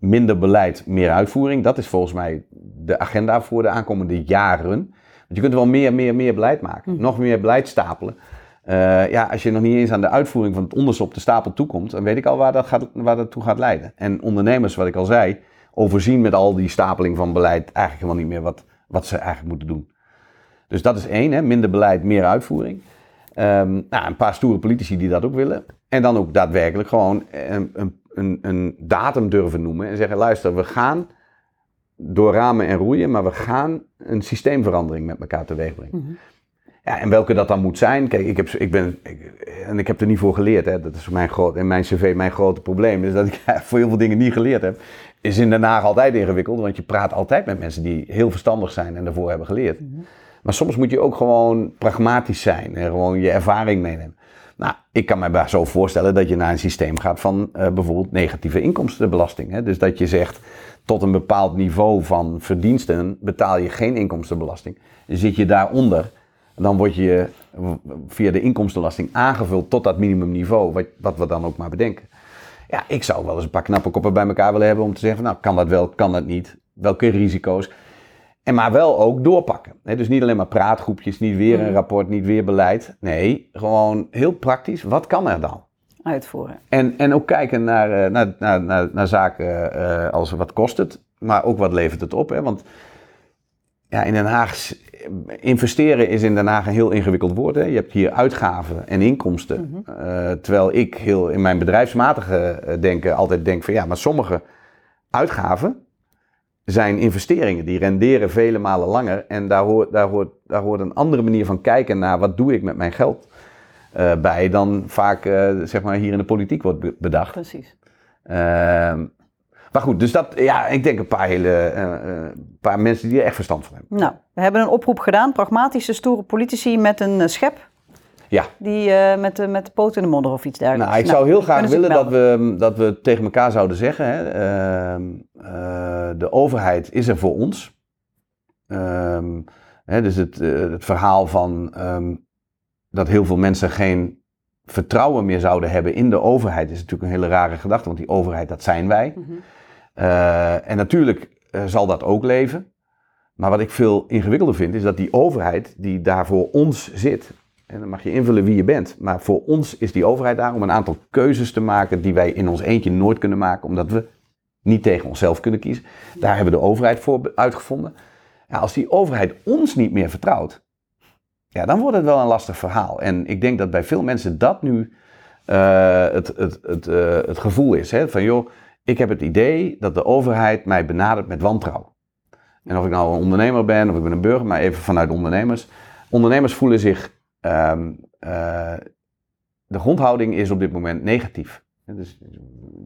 Minder beleid, meer uitvoering. Dat is volgens mij de agenda voor de aankomende jaren. Want je kunt wel meer, meer, meer beleid maken. Nog meer beleid stapelen. Eh, ja, als je nog niet eens aan de uitvoering van het onderste op de stapel toekomt, dan weet ik al waar dat, gaat, waar dat toe gaat leiden. En ondernemers, wat ik al zei, overzien met al die stapeling van beleid eigenlijk helemaal niet meer wat, wat ze eigenlijk moeten doen. Dus dat is één, hè? minder beleid, meer uitvoering. Ehm, nou, een paar stoere politici die dat ook willen. En dan ook daadwerkelijk gewoon een, een, een, een datum durven noemen en zeggen: luister, we gaan door ramen en roeien, maar we gaan een systeemverandering met elkaar teweeg brengen. Ja, en welke dat dan moet zijn, kijk, ik heb, ik ben, ik, en ik heb er niet voor geleerd, hè. dat is mijn groot, in mijn cv mijn grote probleem, is dat ik voor heel veel dingen niet geleerd heb. Is in Den Haag altijd ingewikkeld, want je praat altijd met mensen die heel verstandig zijn en daarvoor hebben geleerd. Maar soms moet je ook gewoon pragmatisch zijn en gewoon je ervaring meenemen. Nou, ik kan me zo voorstellen dat je naar een systeem gaat van eh, bijvoorbeeld negatieve inkomstenbelasting. Hè? Dus dat je zegt, tot een bepaald niveau van verdiensten betaal je geen inkomstenbelasting. Zit je daaronder, dan word je via de inkomstenbelasting aangevuld tot dat minimumniveau, wat, wat we dan ook maar bedenken. Ja, ik zou wel eens een paar knappe koppen bij elkaar willen hebben om te zeggen, van, nou kan dat wel, kan dat niet, welke risico's. En maar wel ook doorpakken. Dus niet alleen maar praatgroepjes, niet weer een rapport, niet weer beleid. Nee, gewoon heel praktisch, wat kan er dan? Uitvoeren. En, en ook kijken naar, eh, naar, naar, naar, naar zaken eh, als wat kost het, maar ook wat levert het op. Hè? Want ja, in Den Haag, investeren is in Den Haag een heel ingewikkeld woord. Hè? Je hebt hier uitgaven en inkomsten. Eh, terwijl ik heel in mijn bedrijfsmatige denken altijd denk van ja, maar sommige uitgaven zijn investeringen. Die renderen vele malen langer. En daar hoort, daar, hoort, daar hoort een andere manier van kijken naar wat doe ik met mijn geld eh, bij dan vaak eh, zeg maar hier in de politiek wordt be- bedacht. Precies. Ehm, Maar goed, dus dat, ja, ik denk een paar hele, eh, paar mensen die er echt verstand van hebben. Nou, we hebben een oproep gedaan. Pragmatische, stoere politici met een schep. Ja. Die eh, met, de, met de poot in de modder of iets dergelijks. Nou, ik zou heel graag willen dat we, dat we tegen elkaar zouden zeggen: hè, ehm, eh, de overheid is er voor ons. Ehm, hè, dus het, eh, het verhaal van ehm, dat heel veel mensen geen vertrouwen meer zouden hebben in de overheid is natuurlijk een hele rare gedachte, want die overheid, dat zijn wij. Mhm. En natuurlijk zal dat ook leven. Maar wat ik veel ingewikkelder vind, is dat die overheid die daar voor ons zit, en dan mag je invullen wie je bent, maar voor ons is die overheid daar om een aantal keuzes te maken die wij in ons eentje nooit kunnen maken, omdat we niet tegen onszelf kunnen kiezen. Daar hebben we de overheid voor uitgevonden. Ja, als die overheid ons niet meer vertrouwt, ja, dan wordt het wel een lastig verhaal. En ik denk dat bij veel mensen dat nu eh, het, het, het, eh, het gevoel is. Hè? Van joh, ik heb het idee dat de overheid mij benadert met wantrouwen. En of ik nou een ondernemer ben of ik ben een burger, maar even vanuit ondernemers. Ondernemers voelen zich, ehm, eh, de grondhouding is op dit moment negatief. Dus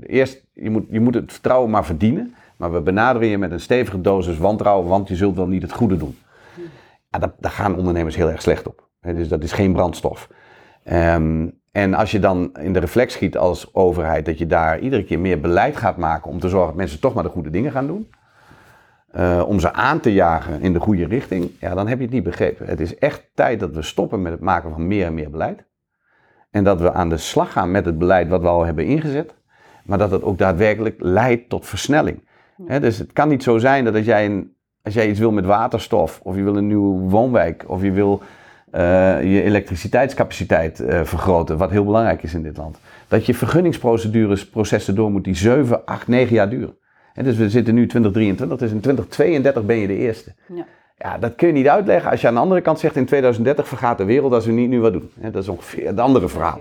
eerst, je moet, je moet het vertrouwen maar verdienen, maar we benaderen je met een stevige dosis wantrouwen, want je zult wel niet het goede doen. Ja, daar, daar gaan ondernemers heel erg slecht op. Dus dat is geen brandstof. Ehm, en als je dan in de reflex schiet als overheid dat je daar iedere keer meer beleid gaat maken om te zorgen dat mensen toch maar de goede dingen gaan doen, eh, om ze aan te jagen in de goede richting, ja, dan heb je het niet begrepen. Het is echt tijd dat we stoppen met het maken van meer en meer beleid. En dat we aan de slag gaan met het beleid wat we al hebben ingezet, maar dat het ook daadwerkelijk leidt tot versnelling. Dus het kan niet zo zijn dat als jij, een, als jij iets wil met waterstof, of je wil een nieuwe woonwijk, of je wil eh, je elektriciteitscapaciteit eh, vergroten, wat heel belangrijk is in dit land. Dat je vergunningsprocedures, processen door moet die 7, 8, 9 jaar duren. Dus we zitten nu 2023, dus in 2032 ben je de eerste. Ja. Ja, dat kun je niet uitleggen als je aan de andere kant zegt in 2030 vergaat de wereld als we niet nu wat doen. Dat is ongeveer het andere verhaal.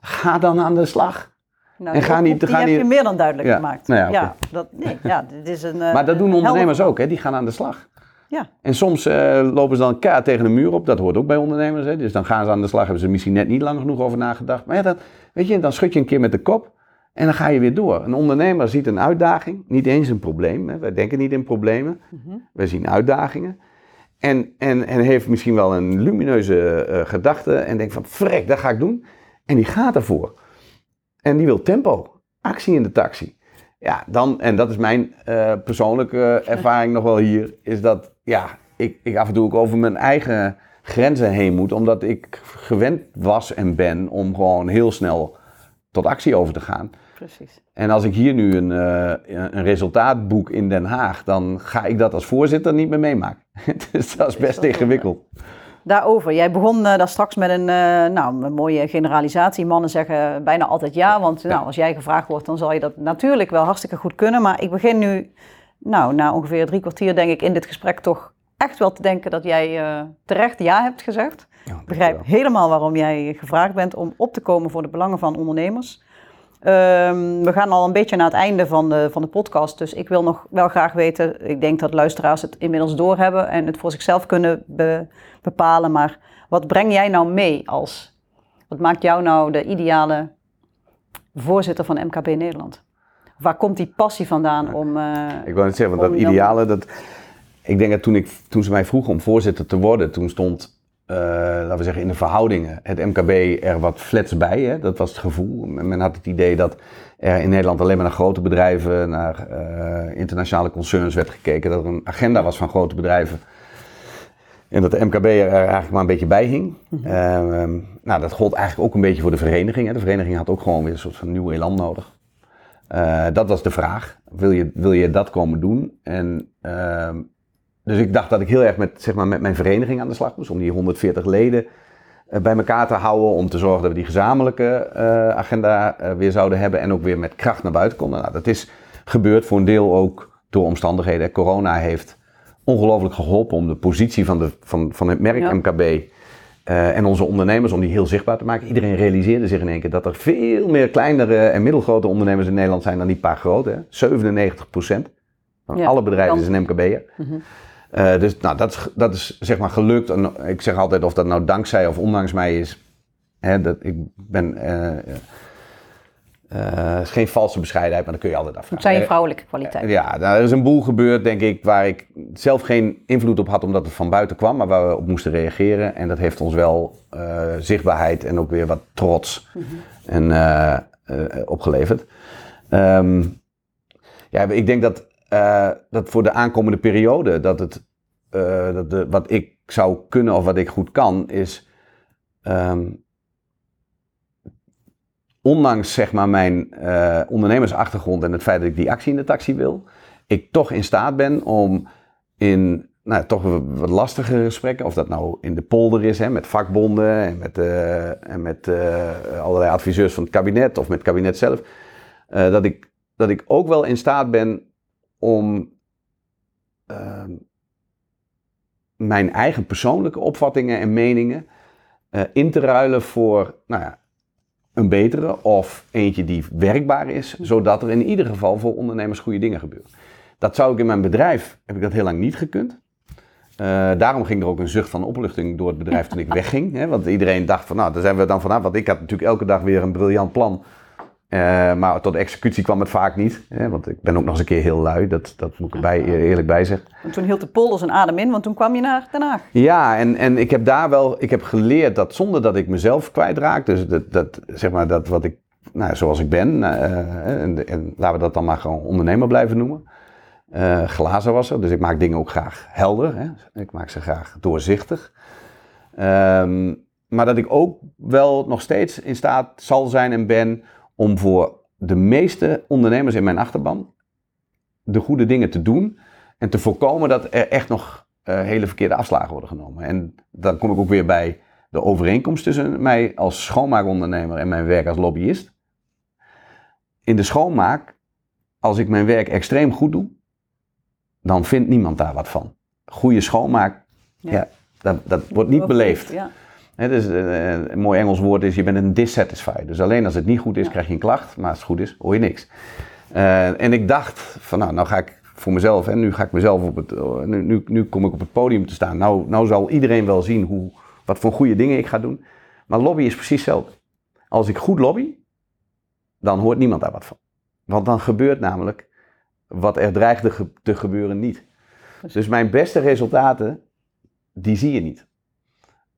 Ga dan aan de slag. Nou, En ga niet- die ga heb niet- je meer dan duidelijk Ja, gemaakt. nou ja, ja, dat, nee, ja, dit is een. eh, Maar dat doen ondernemers helder- ook, hè? die gaan aan de slag. Ja. En soms eh, lopen ze dan kaart tegen een muur op, dat hoort ook bij ondernemers. Hè? Dus dan gaan ze aan de slag, hebben ze misschien net niet lang genoeg over nagedacht. Maar ja, dan, weet je, dan schud je een keer met de kop en dan ga je weer door. Een ondernemer ziet een uitdaging, niet eens een probleem. Hè? Wij denken niet in problemen, Mhm. wij zien uitdagingen. En, en, en heeft misschien wel een lumineuze eh, gedachte en denkt van, frek, dat ga ik doen. En die gaat ervoor. En die wil tempo, actie in de taxi. Ja, dan, en dat is mijn eh, persoonlijke ervaring nog wel hier, is dat ja, ik, ik af en toe ook over mijn eigen grenzen heen moet, omdat ik gewend was en ben om gewoon heel snel tot actie over te gaan. Precies. En als ik hier nu een, eh, een resultaat boek in Den Haag, dan ga ik dat als voorzitter niet meer meemaken. dus dat is best ingewikkeld. Daarover. Jij begon eh, daar straks met een, eh, nou, een mooie generalisatie. Mannen zeggen bijna altijd ja, want nou, als jij gevraagd wordt, dan zal je dat natuurlijk wel hartstikke goed kunnen. Maar ik begin nu, nou, na ongeveer drie kwartier denk ik in dit gesprek toch echt wel te denken dat jij terecht ja hebt gezegd. Ja, Ik begrijp helemaal waarom jij gevraagd bent om op te komen voor de belangen van ondernemers. Ehm, we gaan al een beetje naar het einde van de, van de podcast, dus ik wil nog wel graag weten, ik denk dat luisteraars het inmiddels doorhebben en het voor zichzelf kunnen be- bepalen, maar wat breng jij nou mee als, wat maakt jou nou de ideale voorzitter van MKB Nederland? Waar komt die passie vandaan om... eh, Ik wou net zeggen, want dat ideale, dat, ik denk dat toen, ik, toen ze mij vroegen om voorzitter te worden, toen stond, eh, laten we zeggen, in de verhoudingen het MKB er wat flats bij. Hè? Dat was het gevoel. Men had het idee dat er in Nederland alleen maar naar grote bedrijven, naar eh, internationale concerns werd gekeken. Dat er een agenda was van grote bedrijven. En dat de MKB er eigenlijk maar een beetje bij hing. Ehm, nou, dat gold eigenlijk ook een beetje voor de vereniging. Hè. De vereniging had ook gewoon weer een soort van nieuw elan nodig. Eh, dat was de vraag. Wil je, wil je dat komen doen? En, ehm, dus ik dacht dat ik heel erg met, zeg maar, met mijn vereniging aan de slag moest. Om die 140 leden eh, bij elkaar te houden. Om te zorgen dat we die gezamenlijke eh, agenda eh, weer zouden hebben. En ook weer met kracht naar buiten konden. Nou, dat is gebeurd voor een deel ook door omstandigheden. Corona heeft ongelooflijk geholpen om de positie van, de, van, van het merk Ja. MKB en onze ondernemers om die heel zichtbaar te maken. Iedereen realiseerde zich in één keer dat er veel meer kleinere en middelgrote ondernemers in Nederland zijn dan die paar grote. Hè. 97% van Ja, alle bedrijven is een MKB'er. Mhm. Eh, dus nou, dat, is, dat is zeg maar gelukt. En ik zeg altijd of dat nou dankzij of ondanks mij is. Hè, dat, ik ben, eh, is geen valse bescheidenheid, maar dan kun je altijd afvragen. Het zijn je vrouwelijke kwaliteiten. Ja, nou, er is een boel gebeurd, denk ik, waar ik zelf geen invloed op had omdat het van buiten kwam, maar waar we op moesten reageren. En dat heeft ons wel zichtbaarheid en ook weer wat trots en, uh, uh, opgeleverd. Um, ja, ik denk dat, dat voor de aankomende periode, dat het, dat de, wat ik zou kunnen of wat ik goed kan, is um, ondanks zeg maar, mijn uh, ondernemersachtergrond en het feit dat ik die actie in de taxi wil, ik toch in staat ben om in nou, toch wat lastige gesprekken, of dat nou in de polder is, hè, met vakbonden en met, en met allerlei adviseurs van het kabinet of met het kabinet zelf, dat, ik, dat ik ook wel in staat ben om ehm, mijn eigen persoonlijke opvattingen en meningen in te ruilen voor nou ja, een betere of eentje die werkbaar is, zodat er in ieder geval voor ondernemers goede dingen gebeuren. Dat zou ik in mijn bedrijf, heb ik dat heel lang niet gekund. Uh, daarom ging er ook een zucht van opluchting door het bedrijf toen ik wegging. Hè, want iedereen dacht van, nou, daar zijn we dan vanaf. Want ik had natuurlijk elke dag weer een briljant plan. Uh, maar tot executie kwam het vaak niet. Hè, want ik ben ook nog eens een keer heel lui. Dat, dat moet ik er eerlijk bij zeggen. En toen hield de polder zijn adem in, want toen kwam je naar Den Haag. Ja, en, en ik heb daar wel... Ik heb geleerd dat zonder dat ik mezelf kwijtraak... Dus dat, dat, zeg maar, dat wat ik... Nou, zoals ik ben... Uh, en, en, laten we dat dan maar gewoon ondernemer blijven noemen. Uh, glazenwasser. Dus ik maak dingen ook graag helder. Hè. Ik maak ze graag doorzichtig. Um, maar dat ik ook wel nog steeds in staat zal zijn en ben om voor de meeste ondernemers in mijn achterban de goede dingen te doen en te voorkomen dat er echt nog uh, hele verkeerde afslagen worden genomen. En dan kom ik ook weer bij de overeenkomst tussen mij als schoonmaakondernemer en mijn werk als lobbyist. In de schoonmaak, als ik mijn werk extreem goed doe, dan vindt niemand daar wat van. Goede schoonmaak, ja. ja dat, dat wordt niet beleefd. Ja. He, dus, uh, een mooi Engels woord is, je bent een dissatisfied. Dus alleen als het niet goed is, ja. krijg je een klacht. Maar als het goed is, hoor je niks. Uh, en ik dacht van, nou, nou ga ik voor mezelf, en nu ga ik mezelf op het, nu, nu, nu, kom ik op het podium te staan. Nou, nou zal iedereen wel zien hoe, wat voor goede dingen ik ga doen. Maar lobby is precies hetzelfde. Als ik goed lobby, dan hoort niemand daar wat van. Want dan gebeurt namelijk wat er dreigde ge te gebeuren niet. Dus mijn beste resultaten, die zie je niet.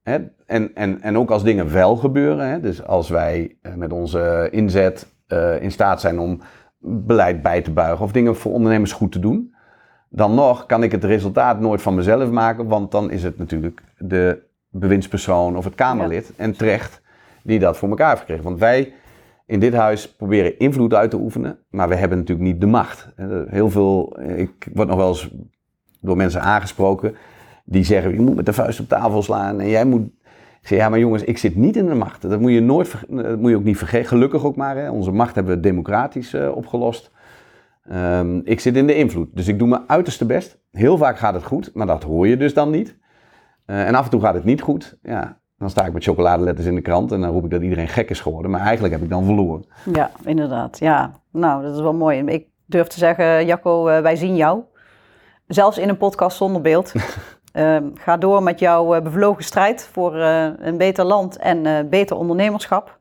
Hè? En, en, en ook als dingen wel gebeuren, hè? dus als wij eh, met onze inzet uh, in staat zijn om beleid bij te buigen of dingen voor ondernemers goed te doen, dan nog kan ik het resultaat nooit van mezelf maken, want dan is het natuurlijk de bewindspersoon of het Kamerlid ja. en terecht die dat voor elkaar heeft gekregen. Want wij in dit huis proberen invloed uit te oefenen, maar we hebben natuurlijk niet de macht. Heel veel, ik word nog wel eens door mensen aangesproken die zeggen, je moet met de vuist op tafel slaan en jij moet... Ik zeg, ja, maar jongens, ik zit niet in de macht. Dat moet je, nooit, dat moet je ook niet vergeten. Gelukkig ook maar. Hè. Onze macht hebben we democratisch uh, opgelost. Um, ik zit in de invloed. Dus ik doe mijn uiterste best. Heel vaak gaat het goed, maar dat hoor je dus dan niet. Uh, en af en toe gaat het niet goed. Ja, dan sta ik met chocoladeletters in de krant en dan roep ik dat iedereen gek is geworden. Maar eigenlijk heb ik dan verloren. Ja, inderdaad. Ja, nou, dat is wel mooi. Ik durf te zeggen, Jacco, uh, wij zien jou. Zelfs in een podcast zonder beeld. Uh, ga door met jouw uh, bevlogen strijd voor uh, een beter land en beter ondernemerschap.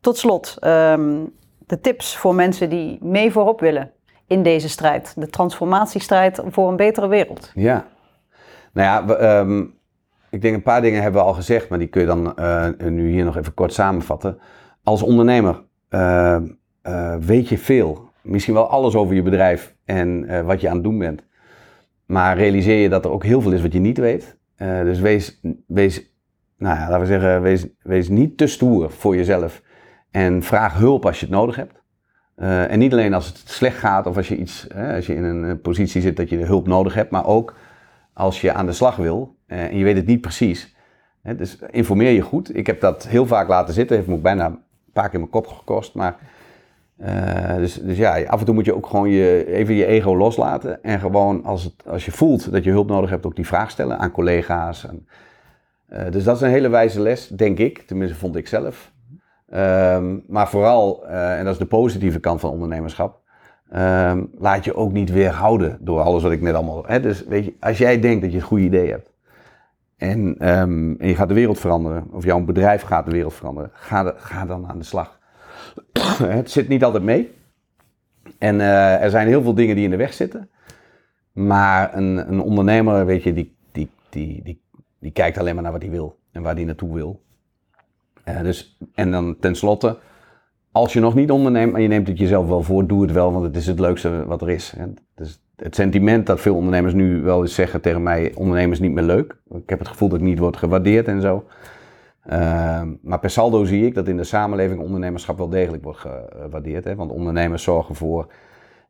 Tot slot, um, de tips voor mensen die mee voorop willen in deze strijd. De transformatiestrijd voor een betere wereld. Ja, nou ja, we, um, ik denk een paar dingen hebben we al gezegd, maar die kun je dan nu hier nog even kort samenvatten. Als ondernemer ehm, weet je veel, misschien wel alles over je bedrijf en wat je aan het doen bent. Maar realiseer je dat er ook heel veel is wat je niet weet. Uh, dus wees, wees, nou ja, laten we zeggen, wees, wees niet te stoer voor jezelf. En vraag hulp als je het nodig hebt. Uh, en niet alleen als het slecht gaat of als je, iets, als je in een positie zit dat je hulp nodig hebt, maar ook als je aan de slag wil en je weet het niet precies. Hè, dus informeer je goed. Ik heb dat heel vaak laten zitten, heeft me ook bijna een paar keer mijn kop gekost. Maar uh, dus, dus ja, af en toe moet je ook gewoon je, even je ego loslaten. En gewoon als, het, als je voelt dat je hulp nodig hebt, ook die vraag stellen aan collega's. En, uh, dus dat is een hele wijze les, denk ik. Tenminste, vond ik zelf. Um, maar vooral, uh, en dat is de positieve kant van ondernemerschap. Um, laat je ook niet weerhouden door alles wat ik net allemaal. Hè, dus weet je, als jij denkt dat je een goed idee hebt. En, um, en je gaat de wereld veranderen, of jouw bedrijf gaat de wereld veranderen, ga, ga dan aan de slag. het zit niet altijd mee. En eh, er zijn heel veel dingen die in de weg zitten. Maar een, een ondernemer, weet je, die, die, die, die, die kijkt alleen maar naar wat hij wil en waar hij naartoe wil. Eh, dus, en dan tenslotte, als je nog niet onderneemt, maar je neemt het jezelf wel voor, doe het wel, want het is het leukste wat er is. Dus het sentiment dat veel ondernemers nu wel eens zeggen tegen mij, ondernemers niet meer leuk. Ik heb het gevoel dat ik niet word gewaardeerd en zo. Uh, maar per saldo zie ik dat in de samenleving ondernemerschap wel degelijk wordt gewaardeerd. Hè? Want ondernemers zorgen voor,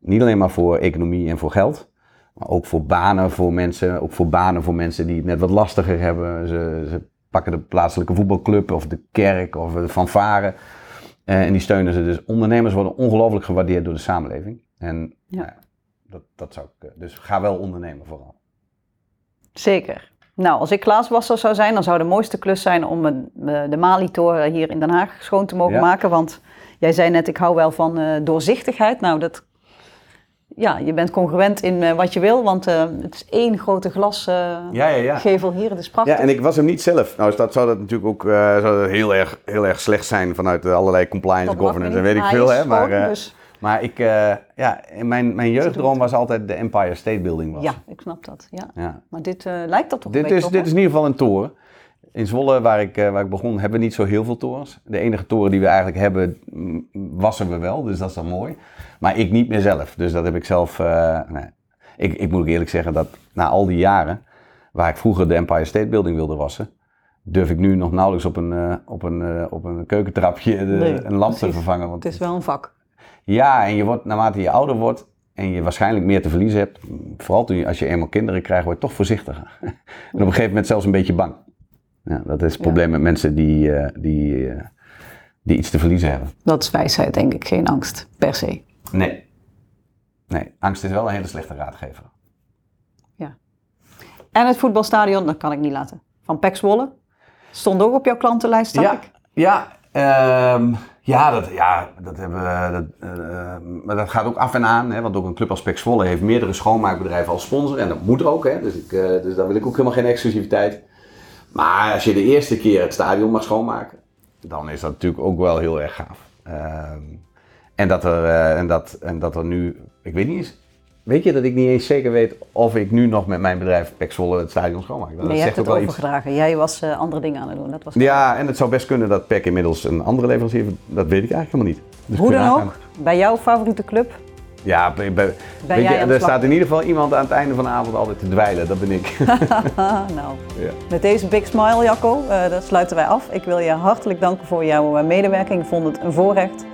niet alleen maar voor economie en voor geld, maar ook voor banen voor mensen. Ook voor banen voor mensen die het net wat lastiger hebben. Ze, ze pakken de plaatselijke voetbalclub of de kerk of de fanfare. Uh, en die steunen ze. Dus ondernemers worden ongelooflijk gewaardeerd door de samenleving. En ja. Nou, dat, dat zou ik. Dus ga wel ondernemen vooral. Zeker. Nou, als ik glaaswasser zou zijn, dan zou de mooiste klus zijn om de Mali-toren hier in Den Haag schoon te mogen maken. Want jij zei net, ik hou wel van uh, doorzichtigheid. Nou, dat, ja, je bent congruent in uh, wat je wil, want uh, het is één grote glasgevel ja, ja, hier. Het is prachtig. Ja, en ik was hem niet zelf. Nou, dat zou dat natuurlijk ook zou dat heel, erg, heel erg slecht zijn vanuit allerlei compliance, governance en weet ik veel. Hè, maar, dus. Maar ik, uh, ja, mijn, mijn jeugddroom was altijd de Empire State Building. Was. Ja, ik snap dat. Ja. ja. Maar dit uh, lijkt dat toch dit een is, Dit is in ieder geval een toren. In Zwolle, waar ik, uh, waar ik begon, hebben we niet zo heel veel torens. De enige toren die we eigenlijk hebben, wassen we wel. Dus dat is dan mooi. Maar ik niet meer zelf. Dus dat heb ik zelf... nee. ik, ik moet ook eerlijk zeggen dat na al die jaren... waar ik vroeger de Empire State Building wilde wassen... durf ik nu nog nauwelijks op een, op een, op een keukentrapje de, nee, een lamp te vervangen. Want het is wel een vak. Ja, en je wordt, naarmate je ouder wordt en je waarschijnlijk meer te verliezen hebt, vooral toen je, als je eenmaal kinderen krijgt, word je toch voorzichtiger. en op een gegeven moment zelfs een beetje bang. Ja, dat is het probleem met mensen die, uh, die, uh, die iets te verliezen hebben. Dat is wijsheid, denk ik, geen angst per se. Nee. Nee, angst is wel een hele slechte raadgever. Ja. En het voetbalstadion, dat kan ik niet laten. Van Pek Zwolle. Stond ook op jouw klantenlijst, zag ja, ik. Ja, um, ja, dat, ja, dat hebben we. Dat, uh, maar dat gaat ook af en aan. Hè, want ook een club als Pek Zwolle heeft meerdere schoonmaakbedrijven als sponsor. En dat moet ook. Hè, dus, ik, uh, dus daar wil ik ook helemaal geen exclusiviteit. Maar als je de eerste keer het stadion mag schoonmaken, dan is dat natuurlijk ook wel heel erg gaaf. Uh, en, dat er, uh, en, dat, en dat er nu, ik weet niet eens, Weet je dat ik niet eens zeker weet of ik nu nog met mijn bedrijf Pek Zwolle het stadion schoonmaak? Dat nee, je hebt het overgedragen. Iets. Jij was uh, andere dingen aan het doen. Dat was ja, en het zou best kunnen dat Pek inmiddels een andere leverancier Dat weet ik eigenlijk helemaal niet. Dus Hoe dan ook, bij jouw favoriete club? Ja, bij, bij, weet je, er staat in ieder geval iemand aan het einde van de avond altijd te dweilen. Dat ben ik. nou, ja. met deze big smile, Jacco, uh, dat sluiten wij af. Ik wil je hartelijk danken voor jouw uh, medewerking. Ik vond het een voorrecht.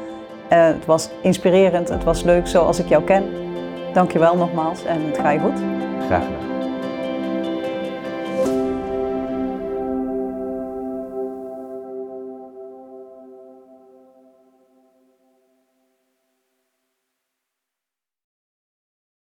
het was inspirerend, het was leuk zoals ik jou ken. Dankjewel nogmaals en het ga je goed. Graag gedaan.